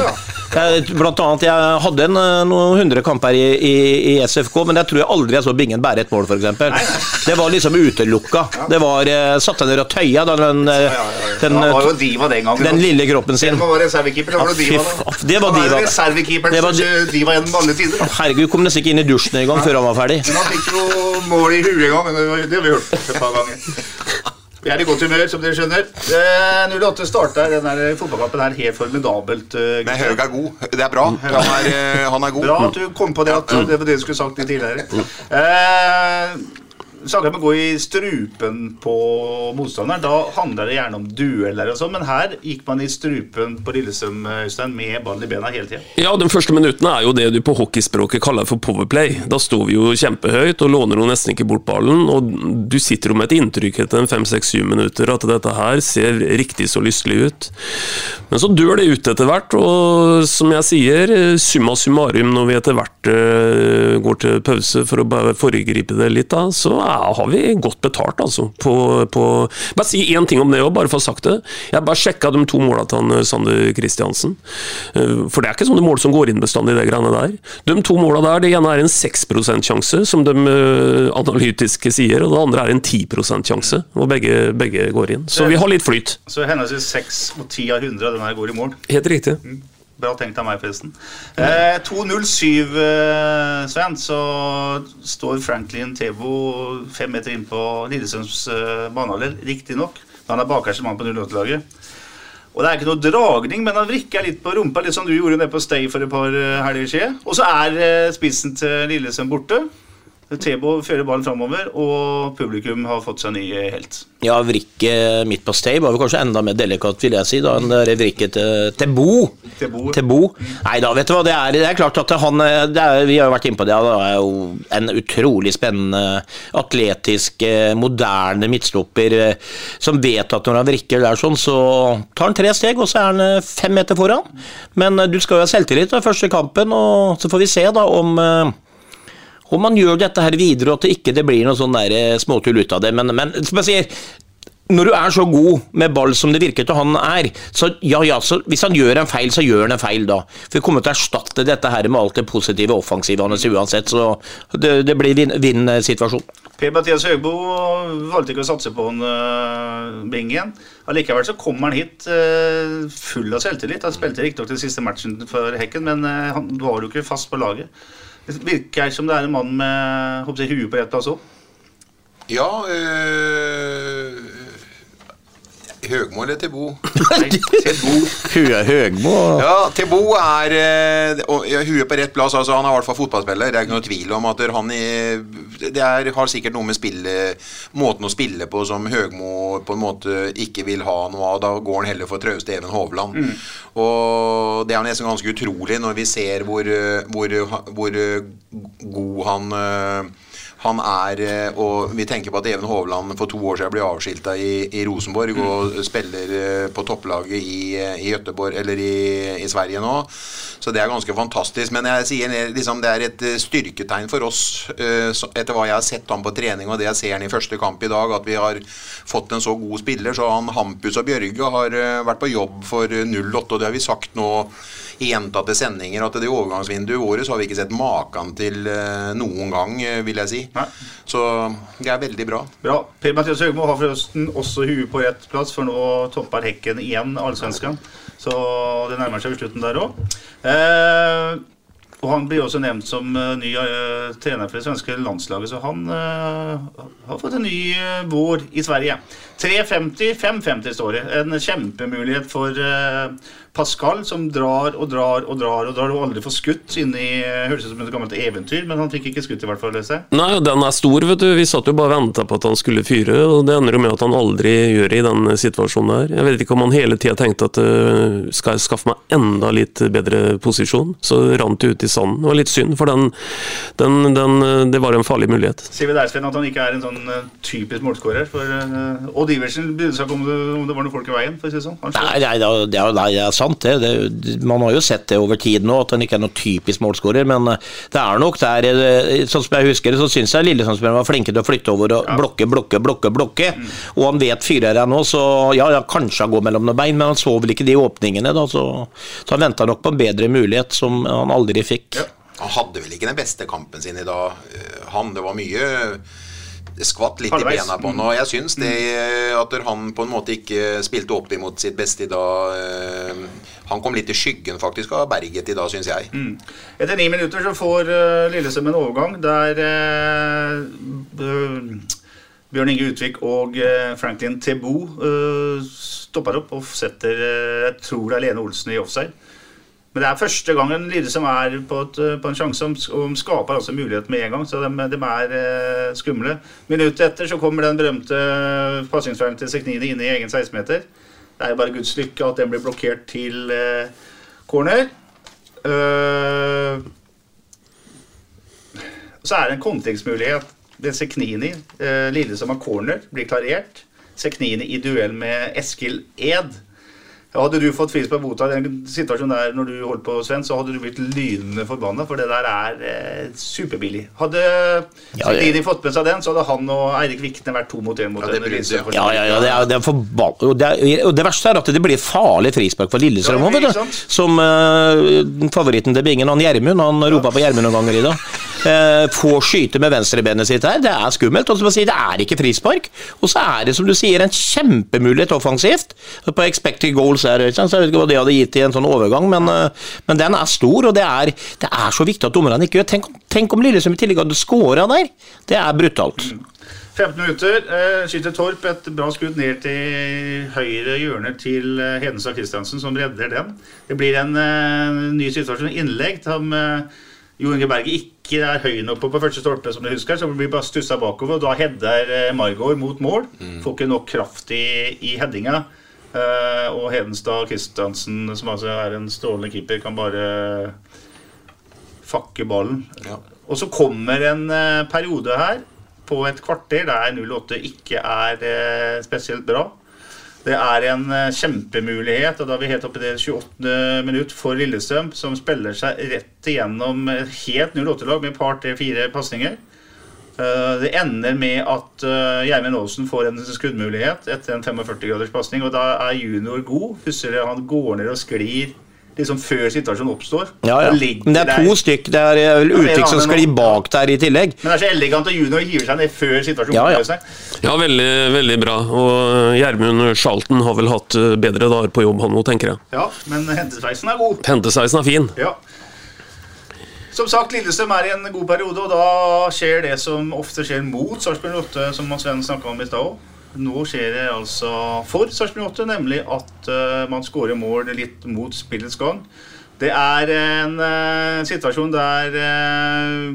Jeg- Blant annet, jeg hadde en, eh, noen hundre kamper i, i, i SFK, men jeg tror jeg aldri jeg så Bingen bære et mål, f.eks. Det var liksom utelukka. Det var Satte Satt deg ned og tøya da, den, eh, den, Han var jo eh, diva den gangen. Den lille kroppen sin. det han var reservekeeper, så var det diva. da. det var diva. var som diva gjennom alle tider. da. Herregud, kom nesten ikke inn i dusjen engang før han var ferdig. Men han fikk jo mål i huet en gang, men det har vi hørt et par ganger. Vi er i godt humør, som dere skjønner. Eh, 08 starta denne der fotballkampen her helt formidabelt. eh, Men. Haug er god. Det er bra. Han er, eh, han er god. Bra at du kom på det. at Det var det du skulle sagt litt tidligere. Saker med å gå i strupen på motstanderen, da handler det gjerne om dueller og sånn, men her gikk man i strupen på Lillestrøm Øystein, med ballen i bena hele tida. Ja, De første minuttene er jo det du på hockeyspråket kaller for powerplay. Da står vi jo kjempehøyt og låner jo nesten ikke bort ballen. og Du sitter jo med et inntrykk etter en fem-seks-syv minutter at dette her ser riktig så lystelig ut. Men så dør det ut etter hvert, og som jeg sier, summa summarum når vi etter hvert eh, går til pause for å bare foregripe det litt, da, så har vi godt betalt, altså. På, på Bare si én ting om det òg, bare for å ha sagt det. Jeg bare sjekka de to måla til eh, Sander Kristiansen. Eh, For det er ikke sånne mål som går inn bestandig, det greiene der. De to måla der, det ene er en 6% sjanse, som de eh, analytiske sier, og det andre er en 10% sjanse. Og begge, begge går inn. Så vi har litt flyt. Så henholdsvis 6 og 10 av 100 av den her går i mål. Helt riktig. Bra tenkt av meg, forresten. Eh, 2.07, eh, Sven, så står Franklin Tebo fem meter inn på Lillesunds eh, banehalvdel, riktignok. Han er bakerste mann på 08-laget. Og det er ikke noe dragning, men han vrikker litt på rumpa, litt som du gjorde nede på Stay for et par eh, helger siden. Og så er eh, spissen til Lillesund borte. Tebo fører ballen framover, og publikum har fått seg ny helt. Ja, vrikket midt på stay var vel kanskje enda mer delikat, vil jeg si, da, enn det vrikket til, til Bo. Til Bo. Nei da, vet du hva, det er, det er klart at han det er, Vi har jo vært inne på det, han er jo en utrolig spennende, atletisk, eh, moderne midtstopper eh, som vet at når han vrikker der sånn, så tar han tre steg, og så er han eh, fem meter foran. Men du skal jo ha selvtillit da, første kampen, og så får vi se da om eh, om man gjør dette her videre, og at det ikke det blir noe sånn eh, småtull ut av det. Men, men som jeg sier, når du er så god med ball som det virker til han er, så ja, ja, så hvis han gjør en feil, så gjør han en feil da. For vi kommer til å erstatte dette her med alt det positive offensive hans uansett, så det, det blir vinn- vinn-situasjon. Per-Mathias Høgbo valgte ikke å satse på en uh, Bingen. Allikevel så kommer han hit uh, full av selvtillit. Han spilte riktignok den siste matchen for Hekken, men uh, han var jo ikke fast på laget. Det virker som det er en mann med håper jeg, huet på rett plass òg. Ja øh, Høgmo eller Tebo? Hue Høgmo Ja, Tebo er øh, og, ja, Huet på rett plass. altså Han er i hvert fall fotballspiller. Det er ikke noe tvil om at han i, Det er, har sikkert noe med spille, måten å spille på som Høgmo på en måte ikke vil ha noe av. Da går han heller for trauste Even Hovland. Og det er nesten ganske utrolig når vi ser hvor, øh, hvor, hvor øh, god han han er, eh, og Vi tenker på at Even Hovland for to år siden ble avskilta i, i Rosenborg og spiller eh, på topplaget i, eh, i Göteborg, eller i, i Sverige nå. Så det er ganske fantastisk. Men jeg sier liksom, det er et styrketegn for oss, etter hva jeg har sett han på trening og det jeg ser han i første kamp i dag, at vi har fått en så god spiller. Så han Hampus og Bjørge har vært på jobb for eh, 08, og det har vi sagt nå gjentatte sendinger, at det overgangsvinduet vårt så har vi ikke sett maken til eh, noen gang, eh, vil jeg si. Så det er veldig bra. Bra. Per-Mathias Høgmo har forresten også huet på rett plass, for nå topper Hekken igjen allsvenskan. Så det nærmer seg slutten der òg. Eh, og han blir også nevnt som eh, ny eh, trener for det svenske landslaget, så han eh, har fått en ny eh, vår i Sverige. 3.50, 5.50 står det. En kjempemulighet for, eh, Pascal, som drar og drar og drar og drar og aldri får skutt. Inni, høres ut som et gammelt eventyr, men han fikk ikke skutt, i hvert fall. Lese. Nei, den er stor, vet du. Vi satt jo bare og venta på at han skulle fyre, og det ender jo med at han aldri gjør det i den situasjonen der. Jeg vet ikke om han hele tida tenkte at uh, skal jeg skaffe meg enda litt bedre posisjon, så rant det ut i sanden. Det var litt synd, for den, den, den, det var en farlig mulighet. Sier vi der, Sven, at han ikke er en sånn uh, typisk målskårer? For uh, Odd Iversen brydde seg ikke om, det- om det var noen folk i veien, for å si det sånn. Nei, nei, det er- det sant, det. det. Man har jo sett det over tid nå, at han ikke er noen typisk målskårer. Men eh, det er nok der eh, Sånn som jeg husker det, så syns jeg Lillestrøm-spillerne var flinke til å flytte over og blokke, blokke, blokke. blokke. Og han vet fyrer jeg nå, så ja, ja, kanskje han går mellom noen bein, men han så vel ikke de åpningene, da. Så, så han venta nok på en bedre mulighet, som han aldri fikk. Han hadde vel ikke den beste kampen sin i dag, eh, han. Det var mye skvatt litt Halvveis. i bena på han. Og jeg syns det eh, at han på en måte ikke spilte opp imot sitt beste i dag eh, Han kom litt i skyggen faktisk av Berget i dag, syns jeg. Etter ni minutter så får uh, Lillestrøm en overgang der uh, Bjørn Inge Utvik og Franklin Tebo uh, stopper opp og setter Jeg tror det er Lene Olsen i offside. Men det er første gangen Lillestrøm er på, et, eh, på en sjanse om, om skaper altså mulighet med en gang. Så de, de er eh, skumle. Minuttet etter så kommer den berømte passingsfeilen til Seknini inn i egen 16-meter. Det er jo bare Guds lykke at den blir blokkert til eh, corner. Uh, så er det en kontringsmulighet. Det er Seknini, eh, som har corner, blir klarert. Seknini i duell med Eskil Ed. Ja, hadde du fått frispark mot deg i den situasjonen der når du holdt på, Sven, så hadde du blitt lynende forbanna, for det der er eh, superbillig. Hadde Ja, det... fått med seg den, så hadde han og Eirik Vikne vært to mot én mot Ja, det en brydde jeg. Lillestrøm. Ja, ja, ja, det er, det er forba- og, det er, og det verste er at det blir farlig frispark for Lillestrøm Ja, vet du. Som uh, favoritten til Bingen, han Gjermund, han ropa på Gjermund noen ganger i dag. Uh, får skyte med venstrebenet sitt her, det er skummelt. Og som jeg sier, det er ikke frispark. Og så er det, som du sier, en kjempemulighet offensivt. På expected goals her, så jeg vet ikke hva det hadde gitt i en sånn overgang, men, eh, men den er stor, og det er, det er så viktig at dommerne ikke gjør Tenk, tenk om Lillesund i tillegg hadde scora der! Det er brutalt. 15 minutter. Eh, skyter Torp et bra skudd ned til høyre hjørne til eh, Hedenstad Christiansen, som redder den. Det blir en eh, ny situasjon. Innlegg som eh, Jo Inge Berge ikke er høy nok på på første stolpe, som du husker, så blir bare stussa bakover. og Da header eh, Margaard mot mål. Får ikke nok kraft i, i headinga. Uh, og Hedenstad Kristiansen, som altså er en strålende keeper, kan bare fakke ballen. Ja. Og så kommer en uh, periode her på et kvarter der 08 ikke er uh, spesielt bra. Det er en eh, kjempemulighet, og da er vi helt oppe i det 28. minutt for Lillestrøm, som spiller seg rett igjennom et helt 08-lag med et par, tre, fire pasninger. Eh, Det ender med at uh, Gjermund Aasen får en skuddmulighet etter en 45 graders pasning, og da er junior god. Husker du han går ned og sklir liksom før situasjonen oppstår? Ja, ja. Men det er to stykk. Det er eh, vel Utvik som sklir bak der i tillegg. Men det er så elegant at junior hiver seg ned før situasjonen Ja, ja. seg. Ja, veldig, veldig bra. Og eh, Gjermund Charlton har vel hatt eh, bedre dager på jobb, han nå, tenker jeg. Ja, men hentesveisen er god. Hentesveisen er fin. Ja. Som sagt, Lillestrøm er i en god periode, og da skjer det som ofte skjer mot Sarpsborg 8, som Sven snakka om i stad òg. Nå skjer det altså for Sarpsborg 8, nemlig at eh, man skårer mål litt mot spillets gang. Det er en eh, situasjon der uh,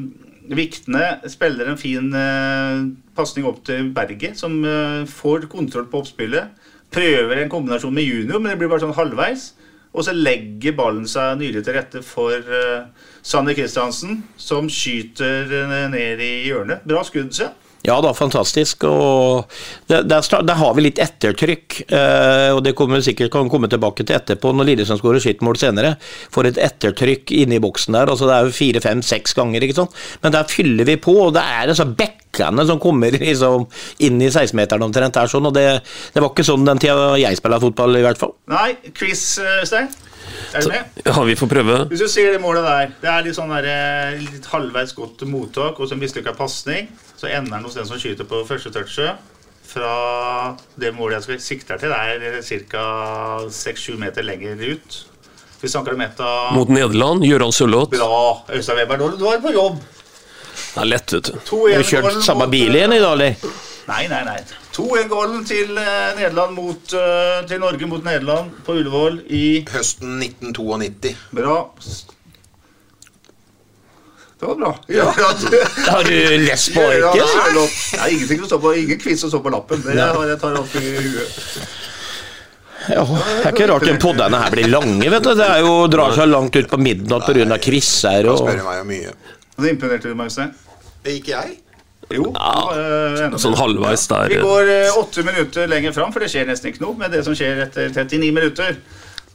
Vikne spiller en fin uh, pasning opp til Berget, som eh, får kontroll på oppspillet. Prøver en kombinasjon med junior, men det blir bare sånn halvveis. Og så legger ballen seg nylig til rette for uh, Sanne Kristiansen, som skyter eh, ned i hjørnet. Bra skudd, se. Ja da, fantastisk. og Der, der, der har vi litt ettertrykk. eh, og Det kommer vi sikkert kan komme tilbake til etterpå når Lillesand skårer mål senere. Får et ettertrykk inne i boksen der. altså Det er jo fire, fem, seks ganger. ikke sant? Men der fyller vi på, og det er altså bekkene som kommer liksom inn i 16-meteren omtrent. der sånn, og det, det var ikke sånn den tida jeg spilte fotball, i hvert fall. Nei, quiz, Øystein. Er du med? Ja, vi får prøve. Hvis du ser det målet der, det er litt sånn der, eh, litt halvveis godt mottak og så mislykka pasning. Så ender den hos den som skyter på første touchet. Fra det målet jeg skal sikte til, det er ca. 6-7 meter lenger ut. Vi snakker om et av Mot Nederland, Gøran Sørloth. Bra, Øystein Weber. Du du var på jobb. Det er lett, vet du. 2-1 Har du kjørt samme mot, bil igjen i dag, eller? Nei, nei, nei. 2-1-gålen til eh, Nederland mot eh, Til Norge mot Nederland på Ullevål i Høsten 1992. Bra. Det var bra. Ja, Har du lest på Ja, arket? det er ingenting som står på, ingen quiz som står på lappen. Det har jeg tar alltid i huet. Ja, det er ikke rart den poddene her blir lange, vet du. Det er jo drar seg langt ut på midnatt pga. quizer og spør meg mye. Det imponerte du meg, Øystein? Ikke jeg? Jo. eh, enda Sånn halvveis der. Vi går eh, åtte minutter lenger fram, for det skjer nesten ikke noe. Men det som skjer etter 39 minutter,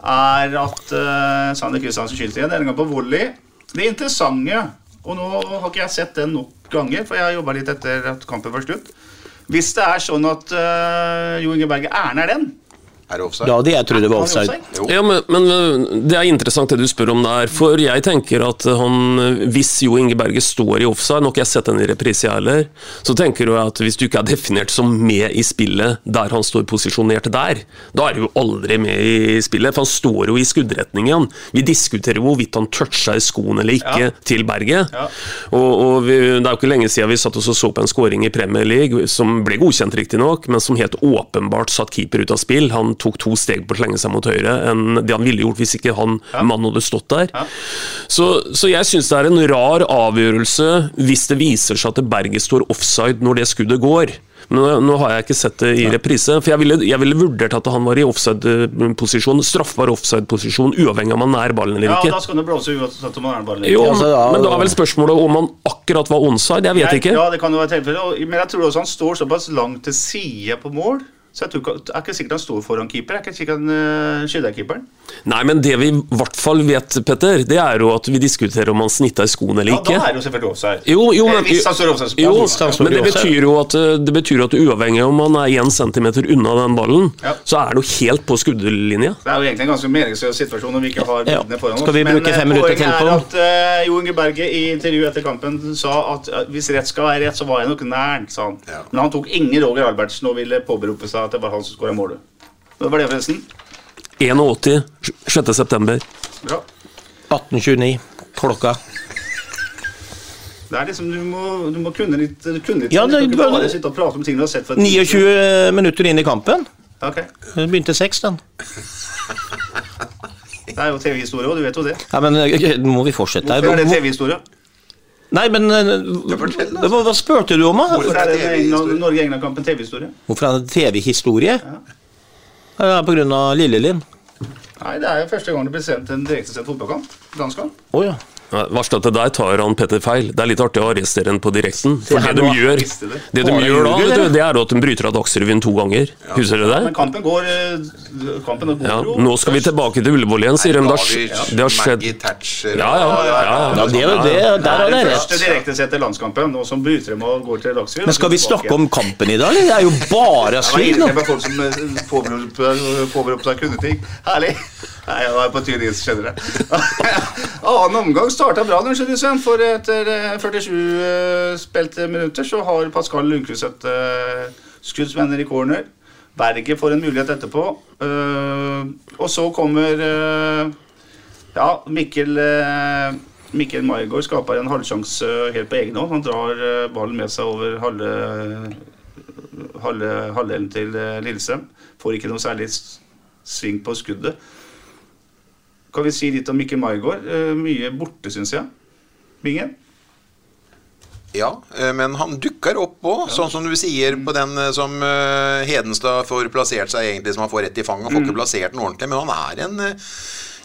er at uh, Sander Kristiansen skyter igjen, denne gang på volley. Det interessante, og nå har ikke jeg sett den nok ganger, for jeg har jobba litt etter at kampen var slutt. Hvis det er sånn at uh, Jo Inge Berge er nær den Er det offside? Da hadde jeg trodd det var offside. Jo. Ja, men, men Det er interessant det du spør om der. For jeg tenker at han, hvis Jo Inge Berge står i offside, nå har ikke jeg sett den i reprise jeg heller, så tenker jeg at hvis du ikke er definert som med i spillet der han står posisjonert der, da er du jo aldri med i spillet, for han står jo i skuddretningen. Vi diskuterer hvorvidt han toucha i skoen eller ikke Ja. til Berget. Ja. Og, og vi, Det er jo ikke lenge siden vi satt oss og så på en skåring i Premier League som ble godkjent, riktignok, men som helt åpenbart satt keeper ut av spill. Han tok to steg på å slenge seg mot høyre enn det han ville gjort hvis ikke han mannen hadde stått der. Ja. Så, så jeg syns det er en rar avgjørelse hvis det viser seg at Berget står offside når det skuddet går. Nå, nå har jeg ikke sett det i reprise, for jeg ville, jeg ville vurdert at han var i offside-posisjon, straffbar offside-posisjon, uavhengig av om han er ballen eller ikke. Ja, da skal det blåse uansett om man er bare Jo, Ja, så da- men da er vel spørsmålet om han akkurat var onside? Jeg vet Jeg- ikke. Ja, det kan jo være tilfelle. Men jeg tror også han står såpass langt til side på mål. Så jeg tror ikke, det er ikke sikkert han står foran keeper. Jeg er ikke sikkert han uh, skylder keeperen. Nei, men det vi i hvert fall vet, Petter, det er jo at vi diskuterer om han snitta i skoen eller ikke. Ja, da er det jo selvfølgelig offside. Jo, jo, Eh, men, Hvis han står offside, jo, han står men det betyr jo at eh, det betyr at uavhengig om han er én centimeter unna den ballen, Ja. så er han jo helt på skuddlinja. Det er jo egentlig en ganske meningsløs situasjon når vi ikke har bildene foran oss. Skal vi bruke eh, fem minutter til på Poenget er at uh, Jo Inge Berge i intervju etter kampen sa at eh, hvis rett skal være rett, så var jeg nok nær, sa han. Ja. Men han tok ingen Roger Albertsen og ville påberope seg at det var han som skåra målet. Det var det, forresten. 81, 6. september. Bra. 1829. Klokka. Det er liksom, Du må, du må kunne litt, du kunne litt Ja, det, Du kan det- ikke bare sitte og prate om ting du har sett for 29 minutter inn i kampen. Ok. Det begynte seks, den. Det er jo TV-historie og du vet jo det. Ja, men eh, nå må vi fortsette. Hvorfor er det TV-historie? Nei, men eh, hva, hva spurte du om, da? Hvorfor er det TV-historie? Norge-England-kampen TV-historie? Hvorfor er det TV-historie? Ja, det er på grunn av Lillelinn. Nei, Det er jo første gang det blir sendt en direktesendt fotballkamp. Landskamp. Oh, ja. Ja, Verst at der tar han Petter feil. Det er litt artig å arrestere ham på direkten. For det, det de gjør, det. det de gjør da, vet du, det er at de bryter av Dagsrevyen to ganger. Husker du det? Men kampen går eh, Kampen går Ja, jo nå skal vi tilbake til Ullevål igjen, sier de. Det har, det har skjedd Ja, ja. ja, ja, Ja, det, er jo det, der Det har er dere den rett. første direktesendte landskampen, nå som bryter dem og går til Dagsrevyen. Men skal vi snakke om kampen i dag, eller? Det er jo bare slik nå. folk som eh, påberoper påberoper seg kundeting. Herlig. Nei, jeg var på tynn is, skjønner du. Annen omgang starta bra, Sven. For etter eh, 47 eh, spilte minutter så har Pascal Lundqvist et uh, skuddsvenner i corner. Berget får en mulighet etterpå. Eh, og så kommer eh, Ja, Mikkel Mikkel Maigård skaper en halvsjanse helt på egen hånd. Han drar eh, ballen med seg over halve halvdelen til eh, Lillestrøm. Får ikke noe særlig sving på skuddet. Kan vi si litt om Mikkel Maigård? Eh, mye borte, syns jeg. Bingen? Ja, eh, men han dukker opp òg, sånn som du sier på den eh, som Hedenstad får plassert seg egentlig, som han får rett i fanget. Han får ikke plassert den ordentlig, men han er en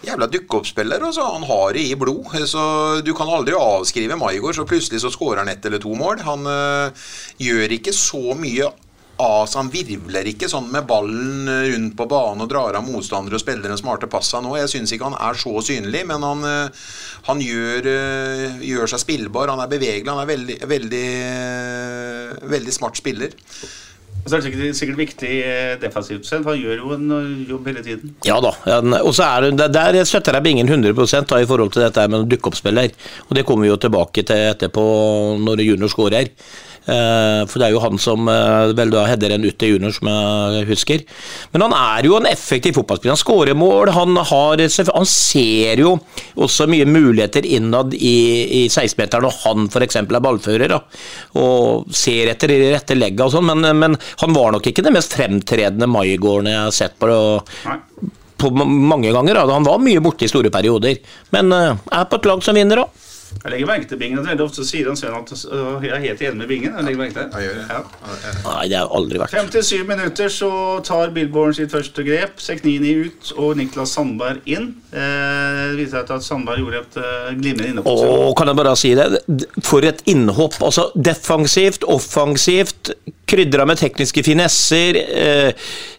jævla dukkeoppspiller. Altså. Han har det i blod, så du kan aldri avskrive Maigård, så plutselig så skårer han ett eller to mål. Han øh, gjør ikke så mye av så Han virvler ikke sånn med ballen rundt på banen og drar av motstandere og spiller den smarte passa nå. Jeg syns ikke han er så synlig, men han, eh, han gjør, eh, gjør seg spillbar. Han er bevegelig. Han er veldig, veldig, eh, veldig smart spiller. Og så er det sikkert, sikkert viktig defensivt selv. Han gjør jo en jobb hele tiden. Ja da. Og så er det, Der støtter jeg Bingen 100 da, i forhold til dette med dukke-opp-spiller. Og det kommer vi jo tilbake til etterpå når junior skårer. Eh, for det er jo han som eh, vel da header en ut til junior, som jeg husker. Men han er jo en effektiv fotballspiller. Han skårer mål, han, har, han ser jo også mye muligheter innad i, i 16-meteren når han f.eks. er ballfører. Da, og ser etter de rette legga og sånn, men, men, han var nok ikke det mest fremtredende Maigården jeg har sett på. på mange ganger. Da. Han var mye borte i store perioder, men er på et lag som vinner òg. Jeg legger merke til Bingen. Veldig ofte sier han Sven at jeg er helt enig med Bingen. Jeg legger merke til Jeg det. Ja. Nei, det har aldri vært 57 minutter så tar Billborn sitt første grep. Seknini ut og Niklas Sandberg inn. Eh, det viser seg at Sandberg gjorde et uh, glimrende innhopp. Åh, kan jeg bare si det? For et innhopp. Altså defensivt, offensivt, krydra med tekniske finesser. Eh,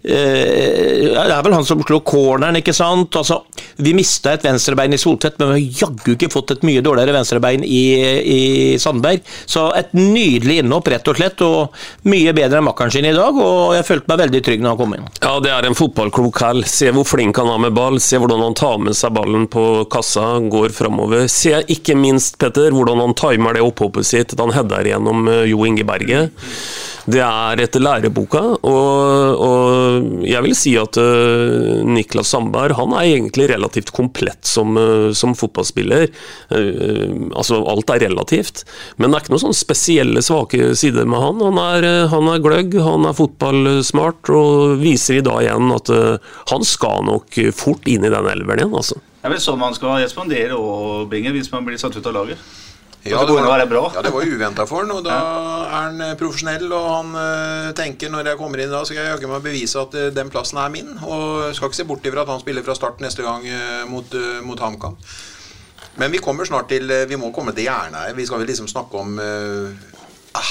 eh, det er vel han som slo corneren, ikke sant? Altså, vi mista et venstrebein i Soltvedt, men vi har jaggu ikke fått et mye dårligere venstrebein i, i Sandberg. Så et nydelig innhopp, rett og slett, og mye bedre enn makkeren sin i dag. Og jeg følte meg veldig trygg når han kom inn. Ja, det er en fotballklok hell. Se hvor flink han er med ball, se hvordan han tar med seg ballen på kassa, går framover. Se ikke minst, Petter, hvordan han timer det opphoppet sitt han header gjennom eh, Jo Inge Berget. Det er etter læreboka, og, og jeg vil si at uh, Niklas Sandberg han er egentlig relativt komplett som, uh, som fotballspiller. Uh, altså, alt er relativt, men det er ikke noen sånn spesielle svake sider med han. Han er, han er gløgg, han er fotballsmart, og viser i dag igjen at han skal nok fort inn i den elveren igjen, altså. Det er vel sånn man skal respondere og bringe hvis man blir satt ut av laget. Ja, det, var, ja, det var uventa for han, og da er han profesjonell. Og han uh, tenker når jeg kommer inn da, så skal jeg jaggu meg bevise at uh, den plassen er min. Og skal ikke se bort ifra at han spiller fra start neste gang uh, mot, mot HamKam. Men vi kommer snart til Vi må komme til her. Vi skal vel liksom snakke om ah,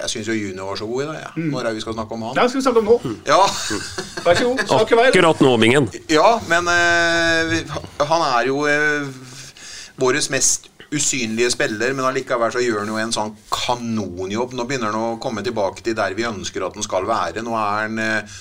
jeg syns jo Junior var så god i dag. Ja. Mm. Når er vi skal snakke om han? Ja, skal vi snakke om nå. Ja. Vær så god. Snakk i vei. Akkurat nå, Bingen. Ja, men han er jo våres mest usynlige spiller, men allikevel så gjør han jo en sånn kanonjobb. Nå begynner han å komme tilbake til der vi ønsker at han skal være. Nå er han eh,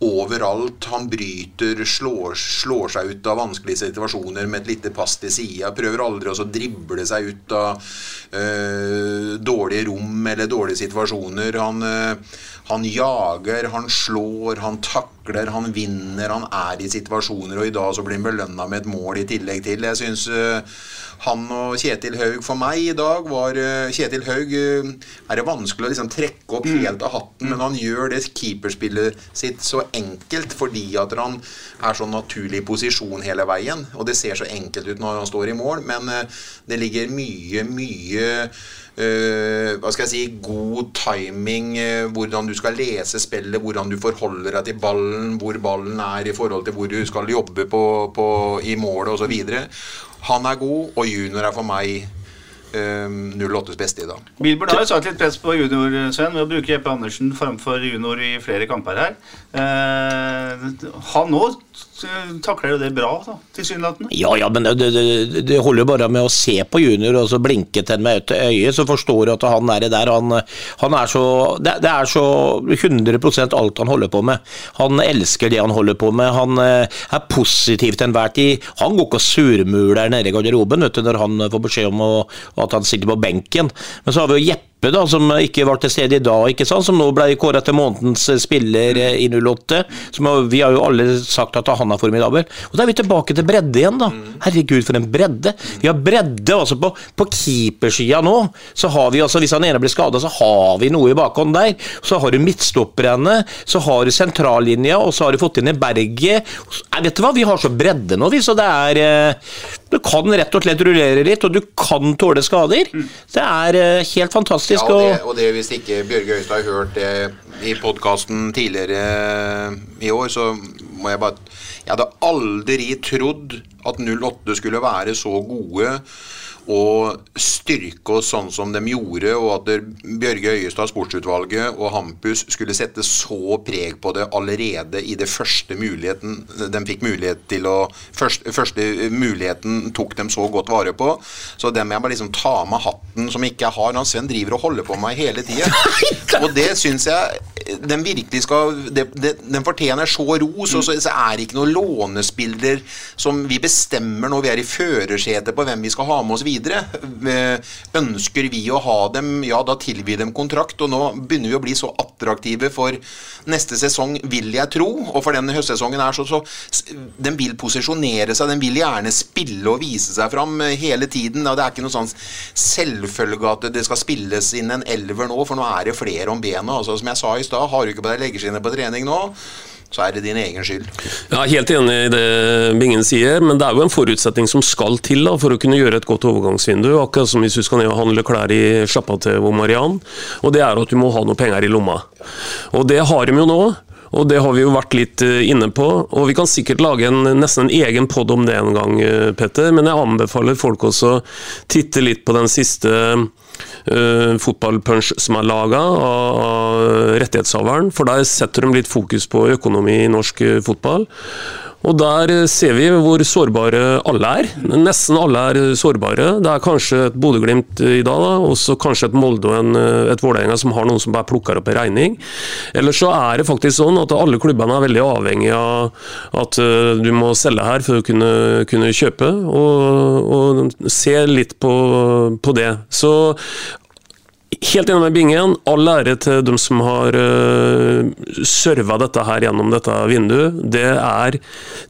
overalt. Han bryter, slår, slår, seg ut av vanskelige situasjoner med et lite pass til sida. Prøver aldri å drible seg ut av øh, dårlige rom eller dårlige situasjoner. Han, øh, han jager, han slår, han takler, han vinner. Han er i situasjoner, og i dag så blir han belønna med et mål i tillegg til. Jeg synes øh, han og Kjetil Haug for meg i dag var Kjetil Haug er det vanskelig å liksom trekke opp helt av hatten, men han gjør det keeperspillet sitt så enkelt fordi at han er så naturlig i posisjon hele veien. Og det ser så enkelt ut når han står i mål, men det ligger mye, mye Uh, hva skal jeg si, god timing, uh, hvordan du skal lese spillet, hvordan du forholder deg til ballen, hvor ballen er i forhold til hvor du skal jobbe på, på, i målet osv. Han er god, og junior er for meg um, 08s beste i dag. Bilbert har jo satt litt press på junior Sven, ved å bruke Jeppe Andersen framfor junior i flere kamper her. Uh, han òg takler jo det bra, da, tilsynelatende. Ja, ja, men det, det, det, holder jo bare med å se på junior og så blinke til med øyet, øye, så forstår du at han er der. Han, han er så, det, det, er så 100% alt han holder på med. Han elsker det han holder på med. Han er positiv til enhver tid. Han går ikke og surmuler nede i garderoben vet du, når han får beskjed om å, at han sitter på benken. Men så har vi jo Jeppe da, som ikke var til stede i dag, ikke sant? som nå ble kåret til månedens spiller i 08. Som, vi har jo alle sagt at han er formidabel. Og Da er vi tilbake til bredde igjen, da. Herregud, for en bredde. Vi har bredde altså på, på keepersida nå. Så har vi altså, Hvis han ene blir skada, så har vi noe i bakhånd der. Så har du midtstopperne, så har du sentrallinja, og så har du fått inn i Berget. Vet du hva, vi har så bredde nå, vi, så det er Du kan rett og slett rullere litt, og du kan tåle skader. Det er helt fantastisk. Ja, og det, og det hvis ikke Bjørge Øystad har hørt det i podkasten tidligere i år, så må jeg bare Jeg hadde aldri trodd at 08 skulle være så gode og styrke oss sånn som de gjorde, og at Bjørge Øyestad, sportsutvalget og Hampus skulle sette så preg på det allerede i det første muligheten de fikk mulighet til å Første, første muligheten tok dem så godt vare på. Så det må jeg bare liksom ta med hatten som ikke jeg har. Han Sven driver og holder på meg hele tida. Og det syns jeg den virkelig skal det, det, Den fortjener så ros, og så, så er det ikke noen lånespiller som vi bestemmer når vi er i førersetet på hvem vi skal ha med oss videre. Eh, Ønsker vi å ha dem, ja, da tilbyr dem kontrakt, og nå begynner vi å bli så attraktive for neste sesong, vil jeg tro. Og for den høstsesongen er så, så Den vil posisjonere seg, den vil gjerne spille og vise seg fram eh, hele tiden. Og det er ikke noe sånn selvfølge at det skal spilles inn en elver nå, for nå er det flere om bena. Altså, som jeg sa i stad, har du ikke på deg leggeskinnet på trening nå, så er det din egen skyld. Jeg er helt enig i det Bingen sier, men det er jo en forutsetning som skal til da, for å kunne gjøre et godt overgangsvindu. Akkurat som hvis du skal ned og handle klær i sjappa til Mariann. Og det er at du må ha noe penger i lomma. Og det har de jo nå. Og det har vi jo vært litt eh, inne på. Og vi kan sikkert lage en, nesten en egen pod om det en gang, eh, Petter. Men jeg anbefaler folk også å titte litt på den siste fotballpunch som er laga av rettighetshaveren. For der setter de litt fokus på økonomi i norsk fotball. Og der ser vi hvor sårbare alle er. Nesten alle er sårbare. Det er kanskje et Bodø-Glimt i dag, da, også kanskje et Molde og en, et Vålerenga som har noen som bare plukker opp en regning. Eller så er det faktisk sånn at alle klubbene er veldig avhengig av at uh, du må selge her for å kunne, kunne kjøpe, og, og se litt på, på det. Så Helt enig med Bingen. All ære til dem som har uh, serva dette her gjennom dette vinduet. Det er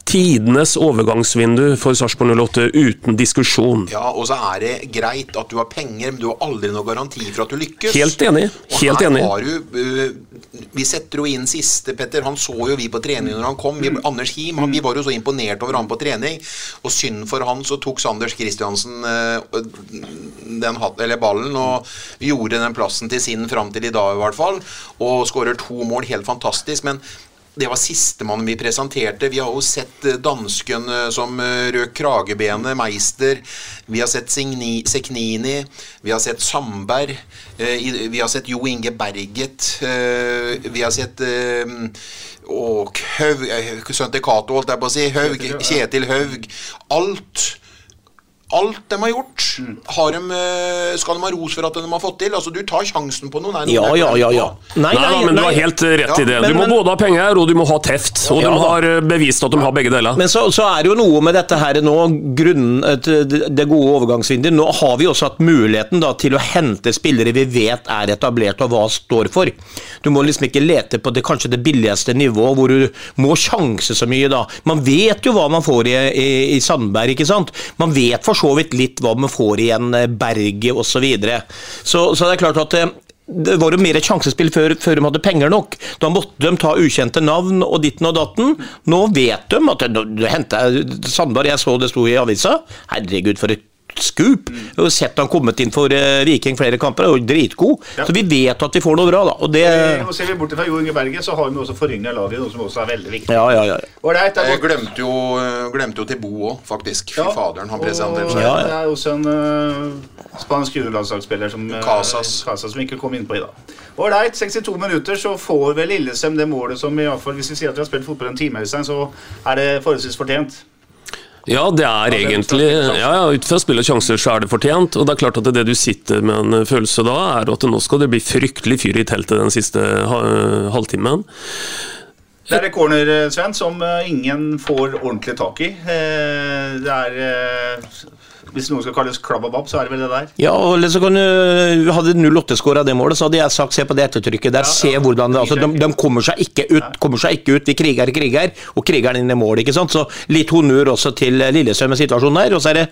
tidenes overgangsvindu for Sarpsborg 08, uten diskusjon. Ja, og så er det greit at du har penger, men du har aldri noe garanti for at du lykkes. Helt enig. Helt enig. Har du, uh, vi setter jo inn siste, Petter. Han så jo vi på trening når han kom. Vi, Anders Him, han, vi var jo så imponert over han på trening. Og synd for han, så tok Sanders Kristiansen uh, den eller ballen og gjorde den plassen til sin fram til i dag, i hvert fall. Og skårer to mål. Helt fantastisk. Men det var sistemann vi presenterte. Vi har jo sett dansken som røk kragebenet, Meister. Vi har sett Signi, Seknini. Vi har sett Sandberg. Vi har sett Jo Inge Berget. Vi har sett og Haug, Sønnen til Cato, holdt jeg på å si. Haug, Kjetil Haug. Alt alt de har gjort, har de, skal de ha ros for at de har fått til. Altså, Du tar sjansen på noen. Ja, ja, ja. ja. Nei, nei, nei, nei men du har helt rett i det. men- Du må men- både ha penger, og du må ha teft. Og Ja, de har eh, bevist at de har begge deler. Men så, så er det jo noe med dette her nå, grunnen eh, til det det gode overgangsvinduet. Nå har vi også hatt muligheten da, til å hente spillere vi vet er etablert og hva står for. Du må liksom ikke lete på det kanskje det billigste nivået hvor du må sjanse så mye da. Man vet jo hva man får i, i, i Sandberg, ikke sant. Man vet for så vidt litt hva man får i en eh, Berge osv. Så, videre. så Så det er klart at eh, det var jo mer et sjansespill før, før de hadde penger nok. Da måtte de ta ukjente navn og ditten og datten. Nå vet de at du Sandberg, jeg så det sto i avisa. Herregud, for et skup! Vi har sett han kommet inn for eh, Viking flere kamper, og er jo dritgod. Ja. Så vi vet at vi får noe bra, da. Og det Og Ser vi bort fra Jo Inge Berget, så har vi også forynga laget, noe som også er veldig viktig. Ja, ja, ja. Det er Jeg glemte jo, glemte jo til Bo òg, faktisk. Fy Ja. faderen, han presenterte seg. Ja, ja. Det er også en uh, spansk juniorlandslagsspiller som, uh, Casas. Casas, som ikke kom innpå i dag. Ålreit, 62 minutter, så får vel Lillesem det målet som i alle fall, Hvis vi sier at vi har spilt fotball en time, så er det forholdsvis fortjent. Ja, det er egentlig Ja, ja, ut fra spill og sjanser så er det fortjent. Og det er klart at det du sitter med en følelse da, er at nå skal det bli fryktelig fyr i teltet den siste ha- halvtimen. Det er et corner, eh, Sven, som eh, ingen får ordentlig tak i. Eh, Det er eh, Hvis noen skal kalles klabb og babb, så er det vel det der. Ja, eller så kan du Hadde 08 skåra det målet, så hadde jeg sagt se på det ettertrykket der. Se hvordan det, altså, de, de kommer seg ikke ut. kommer seg ikke ut, Vi kriger, kriger, og krigeren inn i mål. ikke sant? Så litt honnør også til Lillestrøm i situasjonen der. Og så er det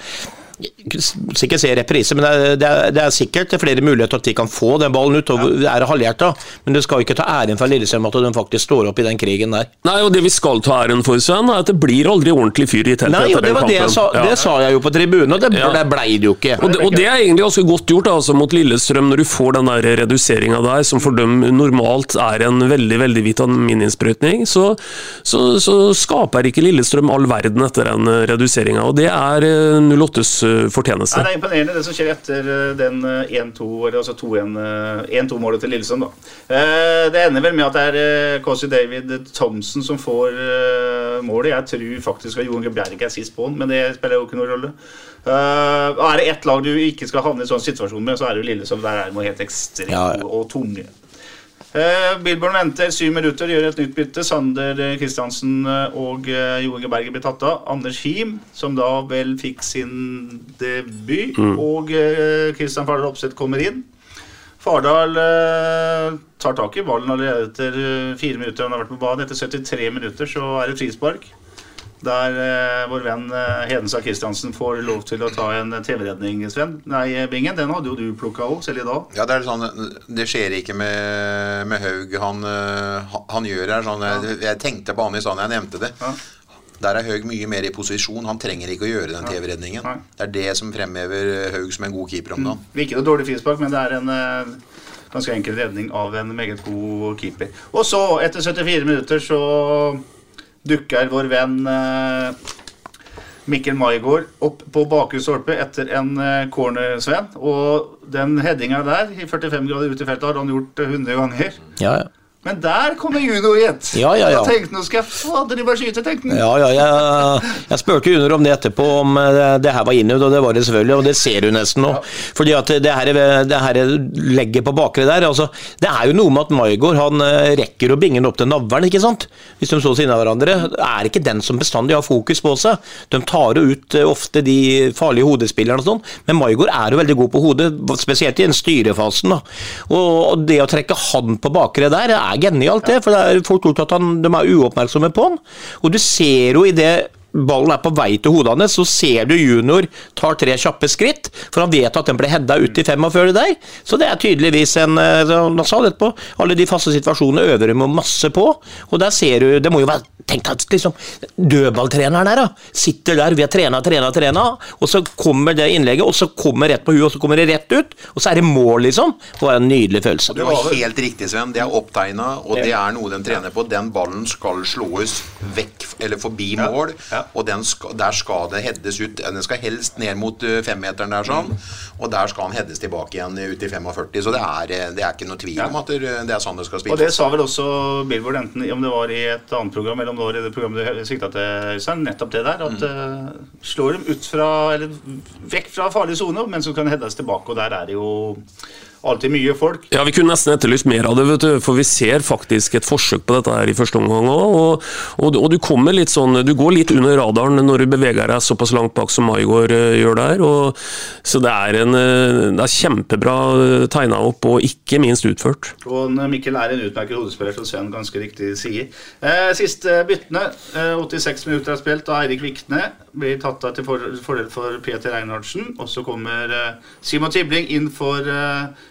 Sikkert se reprise, men det er, det, er, det er sikkert flere muligheter at de kan få den ballen ut. og Det er halvhjerta, men du skal ikke ta æren fra Lillestrøm at de faktisk står opp i den krigen der. Nei, og det vi skal ta æren for, Sven, er at det blir aldri ordentlig fyr i teltet Nei, etter det den var det jeg sa, Ja. det sa jeg jo på tribunen, og det, Ja. det blei det jo ikke. Og det, og det er egentlig ganske godt gjort altså, mot Lillestrøm, når du får den der reduseringa der, som for dem normalt er en veldig veldig vitamininnsprøytning, så, så, så skaper ikke Lillestrøm all verden etter den eh, reduseringa. Det er eh, 08s eh, fortjeneste. Nei, det er imponerende det som skjer etter eh, den eh, 1-2, eller altså 2-1, eh, 1-2-målet til Lillesand. da. Eh, Det ender vel med at det er eh, David Thomsen som får eh, målet. Jeg tror faktisk at Johan Gebjerg er sist på den, men det spiller jo ikke noen rolle. Eh, Er det ett lag du ikke skal havne i sånn situasjon med, så er det jo Lillesand. Der er de helt ekstremt Ja, ja. og tunge. Eh, Billborn venter syv minutter, gjør et nytt bytte. Sander eh, Kristiansen eh, og uh, Jo Inge Berger blir tatt av. Anders Him, som da vel fikk sin debut, og uh, Kristian Fardal Opseth kommer inn. Fardal uh, tar tak i ballen allerede etter fire minutter. Han har vært på banen. Etter 73 minutter så er det frispark. Der eh, vår venn eh, Hedenstad Kristiansen får lov til å ta en TV-redning, Sven. Nei, Bingen, den hadde jo du plukka òg, selv i dag. Ja, Det er sånn, det skjer ikke med, med Haug. Han, eh, han- gjør det sånn jeg, jeg tenkte på han i stad da jeg nevnte det. Ja. Der er Haug mye mer i posisjon. Han trenger ikke å gjøre den TV-redningen. Det er det som fremhever Haug som en god keeper om dagen. Ikke noe dårlig frispark, men det er en eh, ganske enkel redning av en meget god keeper. Og så, etter 74 minutter, så dukker vår venn eh, Mikkel Maigård opp på bakhusstolpe etter en eh, corner, Sven. Og den headinga der, i 45 grader ut i feltet, har han gjort eh, 100 ganger. Ja, ja. Men der kommer Juno, gitt. Ja, ja, ja. Jeg tenkte nå skal jeg fader de bare skyte, tenkte han. Ja, ja, jeg, jeg spurte Junior om det etterpå, om eh, det her var innøvd, og det var det selvfølgelig, og det ser du nesten nå. Fordi at det her, det her legget på bakre der, altså, det er jo noe med at Maigård han eh, rekker å binge den opp til navlen, ikke sant? Hvis de så siden av hverandre. Er ikke den som bestandig har fokus på seg. De tar jo ut eh, ofte de farlige hodespillerne og sånn, men Maigård er jo veldig god på hodet, spesielt i den styrefasen. da. Og det å trekke han på bakre der, er genialt, det. For det er folk tror at han, de er uoppmerksomme på han. Og du ser jo i det ballen er på vei til hodet hans, så ser du junior tar tre kjappe skritt, for han vet at den ble hedda ut i 45 der. Så det er tydeligvis en eh, Han sa det etterpå. alle de faste situasjonene øver de masse på, og der ser du Det må jo være Tenk at liksom dødballtreneren der, da. Sitter der, vi har trena, trena, trena, og så kommer det innlegget, og så kommer rett på huet, og så kommer det rett ut, og så er det mål, liksom. Det var en nydelig følelse. Det var helt riktig, Sven. Det er opptegna, og det er noe de trener på. Den ballen skal slås vekk, eller forbi mål, og den skal, der skal det heades ut. Den skal helst ned mot eh, femmeteren der, sånn, og der skal han heades tilbake igjen ut i 45. Så det er, eh, det er ikke noe tvil om at det, er sånn det skal Og det sa vel også Billboard, enten om det var i et annet program eller om var i det programmet du sikta til, Øystein. Nettopp det der. At eh, slår dem ut fra, eller vekk fra farlig sone, men så kan heades tilbake, og der er det jo alltid mye folk. Ja, Vi kunne nesten etterlyst mer av det, vet du, for vi ser faktisk et forsøk på dette her i første omgang. Og, og, og du kommer litt sånn, du går litt under radaren når du beveger deg såpass langt bak som Maigård eh, gjør der. Og, så det er, en, eh, det er kjempebra tegna opp, og ikke minst utført. Og Mikkel er en utmerket hodespiller, som Sven ganske riktig sier. Eh, siste byttene. Eh, 86 minutter er spilt av Eirik Vikne. Blir tatt av til fordel for Peter Reinhardsen. Og så kommer eh, Simon Tibling inn for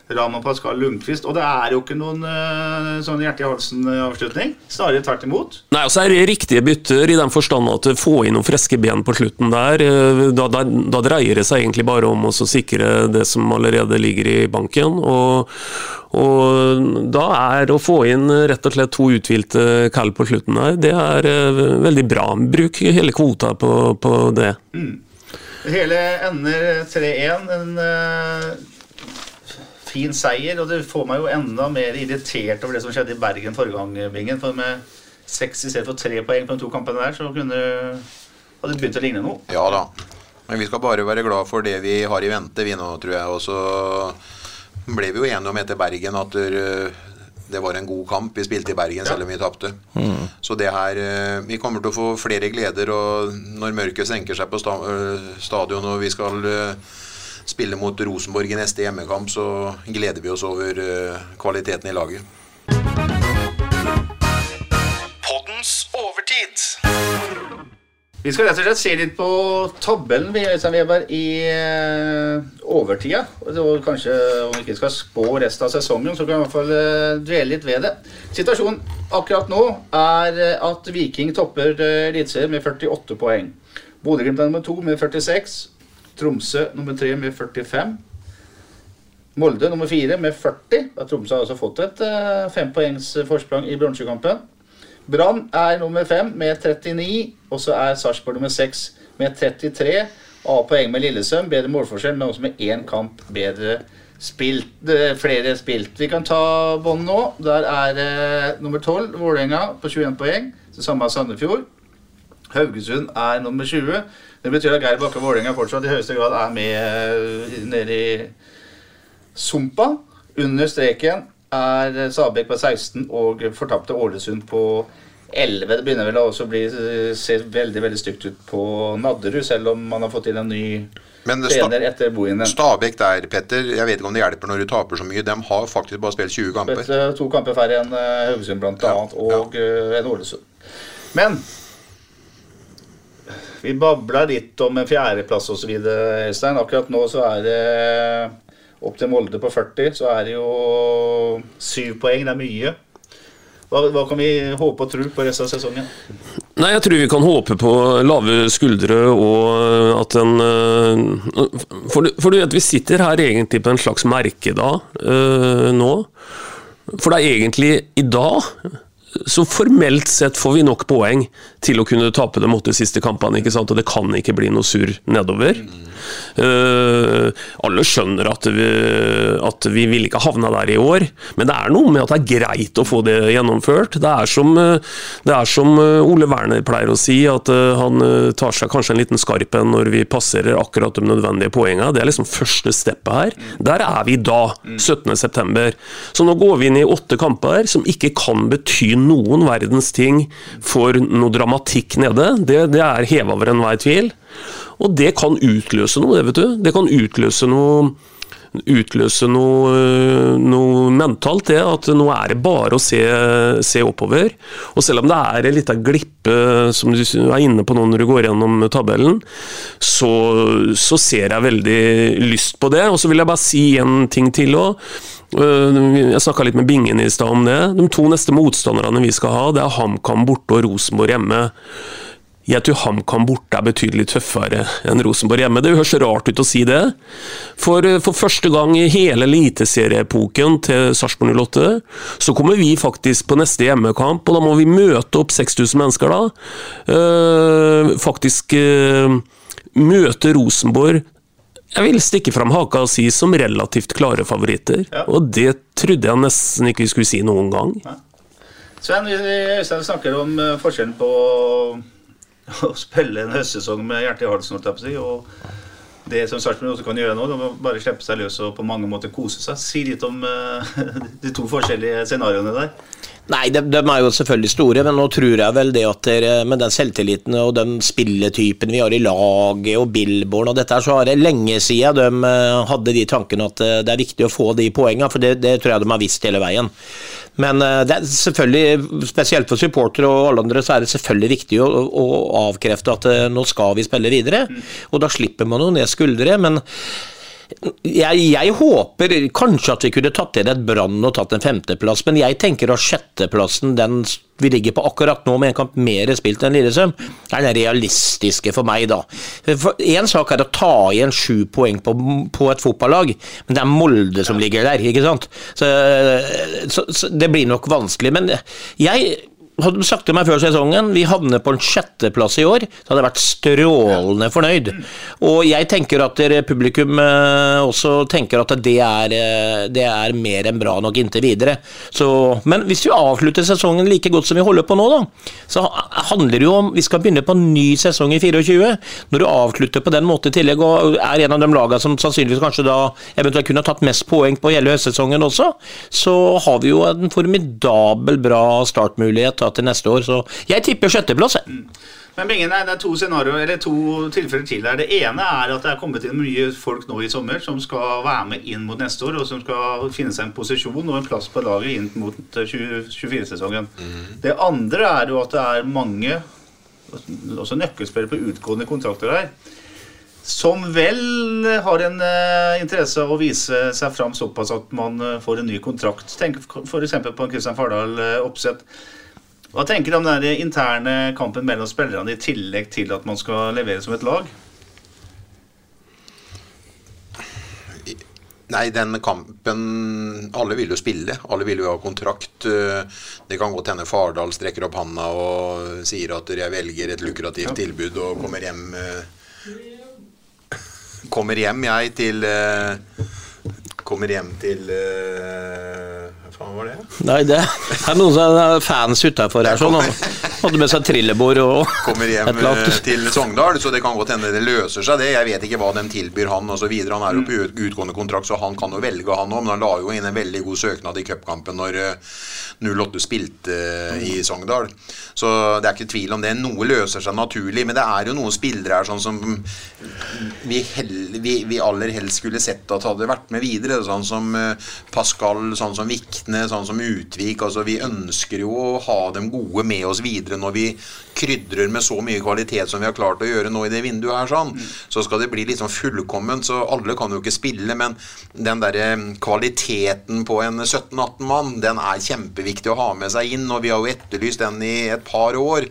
eh, Raman Pascal Lundqvist. Og det er jo ikke noen uh, sånn hjerte i halsen-avslutning. Snarere tvert imot. Nei, og så er det riktige bytter i den forstand at få inn noen friske ben på slutten der. eh, Da, da, da dreier det seg egentlig bare om å sikre det som allerede ligger i banken. Og, og da er å få inn rett og slett to uthvilte kall på slutten der, det er eh, veldig bra. Bruk hele kvota på, på det. Mm. hele ender 3-1. En eh, fin seier, og det får meg jo enda mer irritert over det som skjedde i Bergen forrige gang, Bingen. For med seks i stedet for tre poeng på de to kampene der, så kunne hadde det begynt å ligne noe. Ja da. Men vi skal bare være glad for det vi har i vente, vi nå, tror jeg. Og så ble vi jo enige om etter Bergen at eh, det var en god kamp. Vi spilte i Bergen selv om vi tapte. Så det her eh, Vi kommer til å få flere gleder, og når mørket senker seg på eh, stadion og vi skal eh, spille mot Rosenborg i neste hjemmekamp, så gleder vi oss over eh, kvaliteten i laget. Poddens overtid. Vi skal rett og slett se litt på tabellen vi, Øystein Weber, i eh, overtida. Og kanskje om vi ikke skal spå resten av sesongen, så kan vi i hvert fall eh, dvele litt ved det. Situasjonen akkurat nå er at Viking topper eh, Eliteserien med 48 poeng. Bodø-Glimt er nummer to med 46. Tromsø nummer tre med 45. Molde nummer fire med 40. Da Tromsø har altså fått et uh, fempoengs forsprang i bronsekampen. Brann er nummer fem med 39, og så er Sarpsborg nummer seks med 33. A poeng med Lillesøm, bedre målforskjell, men også med én kamp bedre spilt, eh, flere spilt. Vi kan ta bånd nå. Der er uh, nummer 12, Vålerenga, på 21 poeng. Det samme er Sandefjord. Haugesund er nummer 20. Det betyr at Geir Bakke Vålerenga fortsatt i høyeste grad er med eh, nede i sumpa. Under streken er Sabek på 16 og fortapte Ålesund på 11. Det begynner vel også å bli, se veldig veldig stygt ut på Nadderud, selv om man har fått inn en ny Men trener etter Bohinen. Stabæk der, Petter, jeg vet ikke om det hjelper når du taper så mye. De har faktisk bare spilt 20 kamper. Spilt, eh, to kamper færre enn Haugesund, bl.a., blant annet, og eh, enn Ålesund. Men vi babla litt om en fjerdeplass osv., Øystein. Akkurat nå så er det opp til Molde på 40, så er det jo syv poeng. Det er mye. Hva, hva kan vi håpe og tro på resten av sesongen? Nei, jeg tror vi kan håpe på lave skuldre og at en øh, For, for du vet, vi sitter her egentlig på en slags merkedag øh, nå. For det er egentlig i dag så formelt sett får vi nok poeng til å kunne tape de åtte siste kampene. ikke sant? Og det kan ikke bli noe surr nedover. Uh, alle skjønner at vi, at vi vil ikke havne der i år, men det er noe med at det er greit å få det gjennomført. Det er som, eh, det er som eh, Ole Werner pleier å si, at han tar seg kanskje en liten skarp en når vi passerer akkurat de nødvendige poengene. Det er liksom første steppet her. Der er vi da, 17.9. Så nå går vi inn i åtte kamper som ikke kan bety noen verdens ting får noe dramatikk nede. Det, det er heva over enhver tvil. Og det kan utløse noe, det, vet du. Det kan utløse noe utløse noe, øh, noe mentalt, det at nå er det bare å se, se oppover. Og selv om det er en liten glippe, som du er inne på nå når du går gjennom tabellen, så, så ser jeg veldig lyst på det. Og så vil jeg bare si en ting til òg. Jeg snakka litt med Bingen i stad om det. De to neste motstanderne vi skal ha, det er HamKam borte og Rosenborg hjemme. Jeg tror HamKam borte er betydelig tøffere enn Rosenborg hjemme. Det høres rart ut å si det. For, for første gang i hele eliteserieepoken til Sarpsborg 08, så kommer vi faktisk på neste hjemmekamp, og da må vi møte opp 6000 mennesker da. Eh, faktisk eh, møte Rosenborg jeg vil stikke fram haka og si som relativt klare favoritter. Og det trodde jeg nesten ikke vi skulle si noen gang. Sven, vi Øystein snakker om eh, forskjellen på å spille en høstsesong med hjertet i halsen, og det som Sarpsborg også kan gjøre nå, de må bare slippe seg løs og på mange måter kose seg. Si litt om uh, de to forskjellige scenarioene der. Nei, de, de er jo selvfølgelig store, men nå tror jeg vel det at dere, med den selvtilliten og den spilletypen vi har i laget og Billborn og dette her, så har det lenge siden de eh, hadde de tankene at eh, det er viktig å få de poengene, for det, det tror jeg de har visst hele veien. Men eh, det er selvfølgelig, spesielt for supportere og alle andre, så er det selvfølgelig viktig å, å avkrefte at eh, nå skal vi spille videre. Og da slipper man jo ned skuldre, men jeg, jeg håper kanskje at vi kunne tatt inn et Brann og tatt en femteplass, men jeg tenker at sjetteplassen, den vi ligger på akkurat nå med en kamp mer spilt enn Lillesøm, er den realistiske for meg, da. Én sak er å ta igjen sju poeng på, på et fotballag, men det er Molde som ligger der, ikke sant. Så, så, så det blir nok vanskelig. Men jeg hadde sagt til meg før sesongen vi havner på en sjetteplass i år, så hadde jeg vært strålende fornøyd. Og jeg tenker at publikum eh, også tenker at det er, eh, det er mer enn bra nok inntil videre. Så, men hvis vi avslutter sesongen like godt som vi holder på nå, da, så handler det jo om Vi skal begynne på en ny sesong i 24. Når du avslutter på den måten i tillegg, og er en av de lagene som sannsynligvis kanskje da eventuelt kunne ha tatt mest poeng på hele høstsesongen også, så har vi jo en formidabel bra startmulighet da, til neste år. Så jeg tipper sjetteplass. jeg. Men Bingen, det er to scenarioer, eller to tilfeller til her. Det ene er at det er kommet inn mye folk nå i sommer som skal være med inn mot neste år, og som skal finne seg en posisjon og en plass på laget inn mot 24-sesongen. Det andre er jo at det er mange, også nøkkelspillere på utgående kontrakter her, som vel har en uh, interesse av å vise seg fram såpass at man uh, får en ny kontrakt. Tenk f.eks. på Kristian Fardal uh, Oppsett. Hva tenker du om den interne kampen mellom spillerne i tillegg til at man skal levere som et lag? Nei, den kampen Alle vil jo spille. Alle vil jo ha kontrakt. Det kan godt hende Fardal strekker opp handa og sier at jeg velger et lukrativt tilbud og kommer hjem eh, Kommer hjem, jeg, til eh, Kommer hjem til eh, faen var det? Nei, det er noen som er fans utafor her. Sånn, Hadde med seg trillebår og kommer hjem eh, til Sogndal, så det kan godt hende det løser seg, det. Jeg vet ikke hva de tilbyr han osv. Han er jo på utgående kontrakt, så han kan jo velge, han òg. Men han la jo inn en veldig god søknad i cupkampen når eh, 08 spilte eh, i Sogndal. Så det er ikke tvil om det. Noe løser seg naturlig, men det er jo noen spillere her sånn som vi, hell, vi, vi aller helst skulle sett at hadde vært med videre. Sånn som eh, Pascal, sånn som Vikne, sånn som Utvik. Altså, vi ønsker jo å ha dem gode med oss videre når vi krydrer med så mye kvalitet som vi har klart å gjøre nå i det vinduet her. sånn. Så skal det bli liksom fullkomment, så alle kan jo ikke spille, men den derre kvaliteten på en 17-18 mann, den er kjempeviktig å ha med seg inn, og vi har jo etterlyst den i et par år,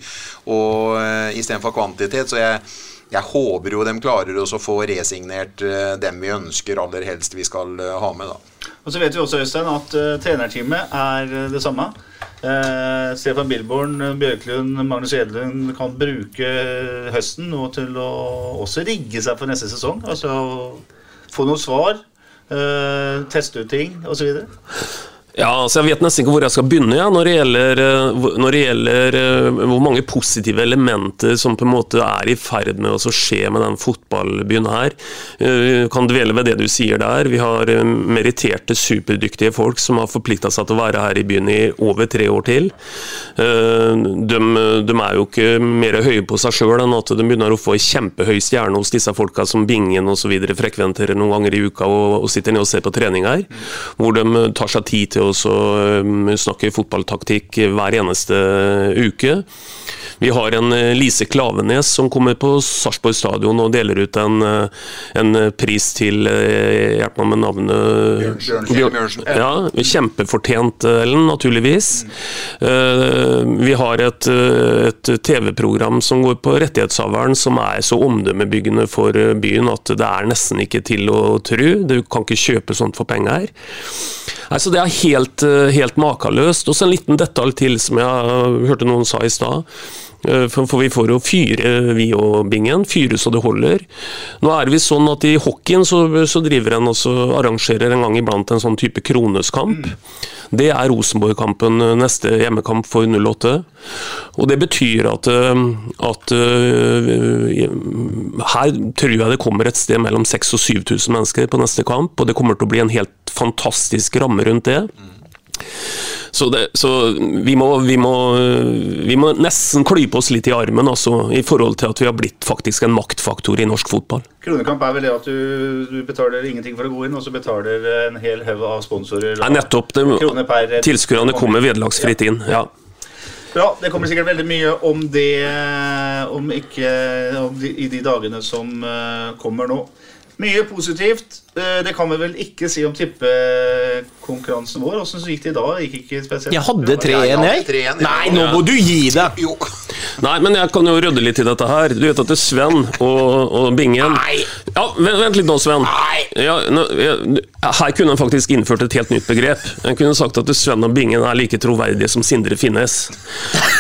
og uh, istedenfor kvantitet. så jeg jeg håper jo de klarer oss å få resignert eh, dem vi ønsker aller helst vi skal eh, ha med. da. Og så vet vi også, Øystein, at uh, trenerteamet er uh, det samme. Uh, Stefan Bilborn, Bjørklund, Magnus Edlund kan bruke høsten nå til å også rigge seg for neste sesong. Altså få noen svar, uh, teste ut ting osv. Ja, altså Jeg vet nesten ikke hvor jeg skal begynne ja, når det gjelder, eh, når det gjelder eh, hvor mange positive elementer som på en måte er i ferd med å skje med den fotballbyen her. Eh, kan dvele ved det du sier der. Vi har meritterte, superdyktige folk som har forplikta seg til å være her i byen i over tre år til. De, de er jo ikke mer høye på seg sjøl enn at de begynner å få ei kjempehøy stjerne hos disse folka som Bingen osv. frekventerer noen ganger i uka og, og sitter ned og ser på trening her. Hvor de tar seg tid til å så, snakker snakke fotballtaktikk hver eneste uke. Vi har en eh, Lise Klavenes som kommer på Sarpsborg stadion og deler ut en, eh, en pris til eh, Hjelp meg med navnet Bjørnsen. Bjørn- Bjørnsen. Ja, kjempefortjent, Ellen, naturligvis. Eh, Vi har et, eh, et TV-program som går på rettighetshaveren, som er så omdømmebyggende for eh, byen at det er nesten ikke til å tro. Du kan ikke kjøpe sånt for penger. Altså, det er helt, eh, helt makeløst. Og så en liten detalj til som jeg hørte noen sa i stad. Eh, For, vi får jo fyre, vi og Bingen. Fyre så det holder. Nå er det visst sånn at i hockeyen så, så driver en også arrangerer en gang iblant en sånn type kroneskamp. Det er Rosenborg-kampen eh, neste hjemmekamp for 08. Og det betyr at, eh, at eh, her tror jeg det kommer et sted mellom 6000 og 7000 mennesker på neste kamp, og det kommer til å bli en helt fantastisk ramme rundt det. Så, det, så vi, må, vi, må, vi må nesten klype oss litt i armen altså, i forhold til at vi har blitt faktisk en maktfaktor i norsk fotball. Kronekamp er vel det at du, du betaler ingenting for å gå inn, og så betaler en hel haug av sponsorer. Nei, nettopp. Det, tilskuerne kommer vederlagsfritt inn. ja. Bra. det kommer sikkert veldig mye om det om ikke, om de, i de dagene som eh, kommer nå. Mye positivt. Eh, det kan vi vel ikke si om tippekonkurransen vår. Åssen gikk det i dag? Gikk ikke spesielt Jeg hadde 3-1, Jeg jeg. Nei, nå må du gi deg! Jo. Nei, men jeg kan jo rydde litt i dette her. Du vet at det er Sven og, og Bingen Nei. Ja, vent, vent litt nå, Sven. Nei. Ja, nå, jeg, her kunne han faktisk innført et helt nytt begrep. Han kunne sagt at Sven og Bingen er like troverdige som Sindre Finnes.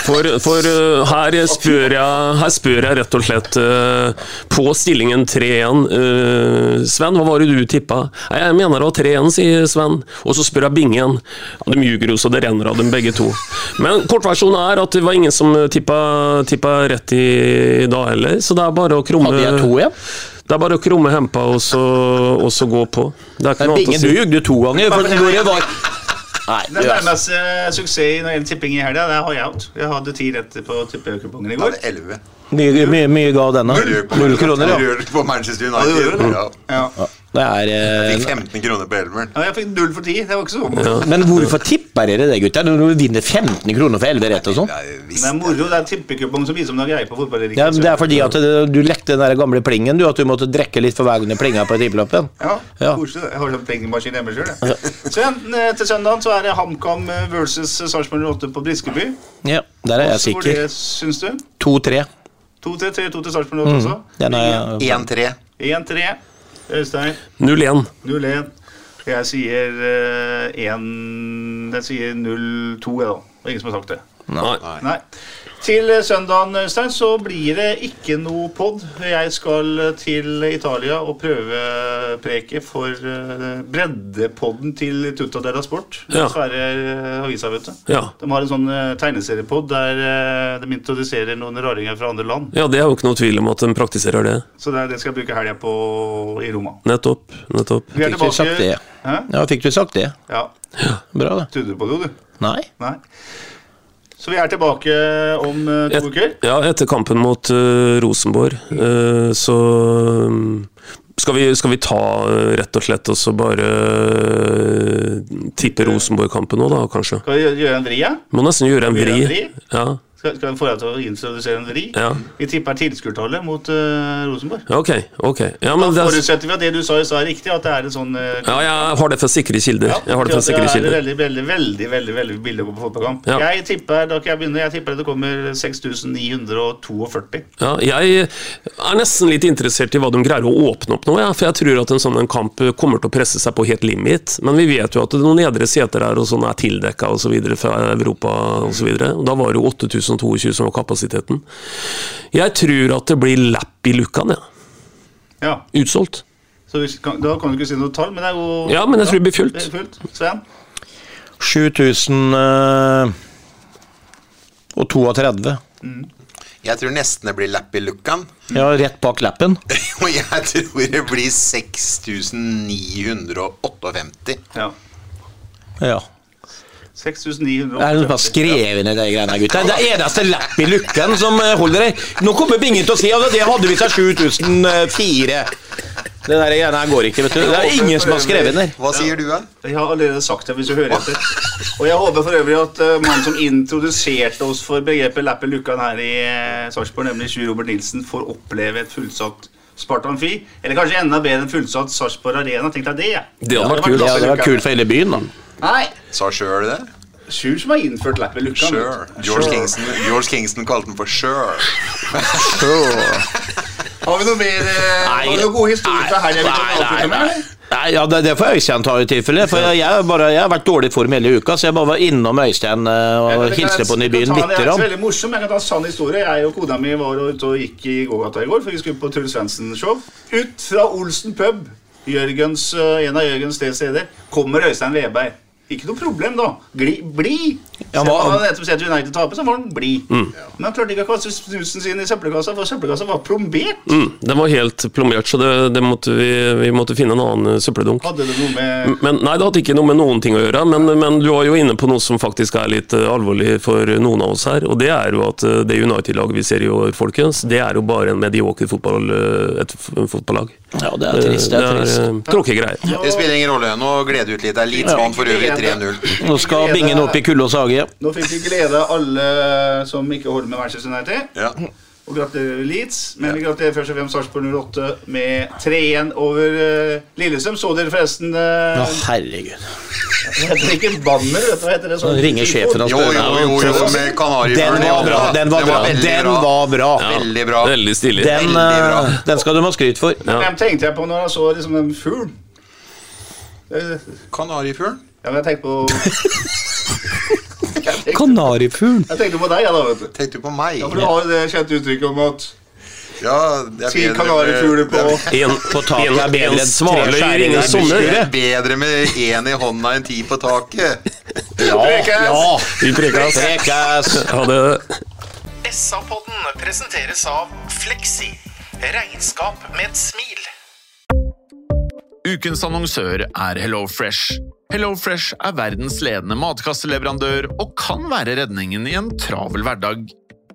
For, for uh, her, spør jeg, her spør jeg rett og slett uh, på stillingen 3-1 uh, Sven, hva var det du tippa? Nei, Jeg mener det var 3-1, sier Sven. Og så spør jeg Bingen. Ja, de ljuger jo så det renner av dem begge to. Men kortversjonen er at det var ingen som tippa, tippa rett i, i dag heller, så det er bare å krumme Hadde jeg to igjen? det er bare å krumme hempa og så, og så gå på. Det er ikke noe annet Bingen, si. du jugde to ganger. For hvor det var Nei, Den du er- nærmeste suksess når det gjelder tipping i helga, det har jeg hatt. Jeg hadde ti rett på tippekupongen i går. hadde 11. mye, mye, mye ga denne. Null kroner, ja. Røk på Manchester Ja, United. det? Ja. Ja. Det er Fikk eh, 15 kroner på elveren. ja, jeg fikk null for ti. Det var ikke så moro. Men hvorfor tipper dere det, gutter? Når du vinner 15 kroner for 11 rett og sånn? Det er moro. Det er tippekupong som viser om du har greie på fotball eller ikke. Ja, det er fordi at du lekte den der gamle plingen, du, at du måtte drikke litt for hver gang du plinga på tippeloppen. Ja, Ja. koselig. Jeg har sånn pengemaskin hjemme sjøl. Til søndagen så er det HamKam versus Sarpsborg 08 på Briskeby. Ja, der er jeg Også hvor sikker. Det, syns du? 2-3. 2-3 3-2 til Sarpsborg 08 også. Er 1-3. 1-3. Øystein 0-1. 0-1. Jeg sier eh, 1 Jeg sier 0-2, jeg, da. Det er ingen som har sagt det. Nei. Nei. Til søndagen, Øystein, så blir det ikke noe pod. Jeg skal til Italia og prøvepreke for eh, breddepodden til Tutta della Sport. Ja. Svære eh, avisa, vet du. Ja. De har en sånn eh, tegneseriepod der de introduserer noen raringer fra andre land. ja, det er jo ikke noe tvil om at de praktiserer det. Så det, er- det skal jeg bruke helga på i Roma. Nettopp. nettopp. Vi er Fikk du sagt det? Hæ? Ja, fikk du sagt det? Ja. Bra, da. Trodde du på det, du? Nei? Nei. Så vi er tilbake om eh, to Et, uker. ja, etter kampen mot uh, Rosenborg, Uh, så mm, skal vi, skal vi ta rett og slett og så bare tippe Rosenborg-kampen nå, da, kanskje? Skal vi gjøre- gjøre en vri, ja? Må nesten gjøre en vri. gjøre en vri? Ja, Skal, skal vi få deg til å introdusere en vri? ja. Vi tipper tilskuertallet mot uh, Rosenborg. Ok, ok. Ja, Da forutsetter vi at det du sa i stad er riktig, at det er en sånn uh, ja, jeg har det fra sikre kilder. Ja, Jeg har det fra det er kilder. veldig, veldig, veldig veldig, veldig billig på fotballkamp. Ja. Jeg tipper da kan jeg begynne, jeg tipper det kommer 6942. Ja, jeg er nesten litt interessert i hva de greier å åpne opp nå, ja, for jeg tror at en sånn en kamp kommer til å presse seg på helt limit. Men vi vet jo at noen nedre seter her og sånn er tildekka og så fra Europa. Og da var det jo 8022 som var kapasiteten. Jeg tror at det blir lapp i lukkene, ja. Ja, Utsolgt. så vi kan, Da kan du ikke si noe tall, men det er jo Ja, men jeg tror det blir fullt. det er fullt. Sven? 7000 eh, og 32. Jeg tror nesten det blir lapp i Lukan. Ja, rett bak lappen. Og jeg tror det blir 6958. Ja. Ja. 6900. Det er noen som har skrevet ned de greiene gutter. Det er eneste lapp i lukken som eh, holder deg. Nå kommer Bingen til å si at det hadde vi seg 7004. Det der greiene her går ikke, vet du. Det er ingen som har skrevet ned. Hva sier du, da? Jeg har allerede sagt det, hvis du hører etter. Og jeg håper for øvrig at uh, mannen som introduserte oss for begrepet lapp i lukken her i uh, Sarpsborg, nemlig Sjur Robert Nilsen, får oppleve et fullsatt Spartan Fi. Eller kanskje enda bedre enn fullsatt Sarpsborg Arena. Tenk deg det. ja. Det hadde vært kult. Det hadde vært kult for hele byen, da. Nei, Sa sjøl det? Sjur som har innført lapp i lukkan. Sure. George Kingston, George Kingston kalte den for sure. Har vi noe mer uh, Har vi noen gode historier fra helga Nei, nei, nei. Nei, ja, det, det får Øystein ta i tilfelle. For jeg, jeg, er bare, jeg har vært dårlig i form hele uka, så jeg bare var innom Øystein eh, og hilste på han i byen. er ikke veldig morsom, jeg kan ta en sann historie. Jeg og kona mi var ute og gikk i gågata i går, for vi skulle på Truls Svendsen-show. Ut fra Olsen pub, Jørgens, eh, en av Jørgens steder, kommer Øystein Veberg. Ikke noe problem, da. Gli, bli! Ja, hva- han nettopp sett United tape, så var han blid. Men han klarte ikke å kaste snusen sin i søppelkassa, for søppelkassa var plombert. Mm, den var helt plombert, så det, det måtte vi, vi måtte finne en annen eh, søppeldunk. Hadde det noe med Men, nei, det hadde ikke noe med noen ting å gjøre, men, men du var jo inne på noe som faktisk er litt eh, alvorlig for noen av oss her. Og det er jo at eh, det United-laget vi ser i år, folkens, det er jo bare en medioker fotball, et fotballag. Ja, det er trist. Det er trist. eh, tråkige greier. Det spiller ingen rolle. Nå gleder du ut litt. Det er Leeds-mann for øvrig 3-0. Nå skal Bingen opp i kulde og sage. Nå fikk vi glede alle som ikke holder med Manchester United. Ja. Og gratulerer Leeds. Men vi gratulerer først og fremst Sarpsborg 08 med 3-1 over uh, Lillestrøm. Så dere forresten Å, herregud. Det heter ikke banner, vet du hva heter det? Sånn ringer sjefen og Jo, spør. jo, jo, jo, med Den kanarifuglen Den var bra. Den var bra. Den var bra. Veldig bra. Veldig stilig. Den, eh, den skal du ha skryt for. Ja. Hvem tenkte jeg på når jeg så liksom den fuglen? Eh, Kanarifuglen? Ja, men jeg tenkte på Kanarifuglen? jeg tenkte på deg, jeg, da, vet du. Tenkte du på meg? Ja, for du har jo det kjente uttrykket om at Ja, det er bedre med- kanarifugler på En, På taket er bedre enn skjæringer ingen sommer. Det er bedre med én i hånda enn ti på taket. Ja, ja. Vi prekas. Prekas. Ha det. SA-podden presenteres av Fleksi. Regnskap med et smil. Ukens annonsør er HelloFresh. HelloFresh er verdens ledende matkasseleverandør og kan være redningen i en travel hverdag.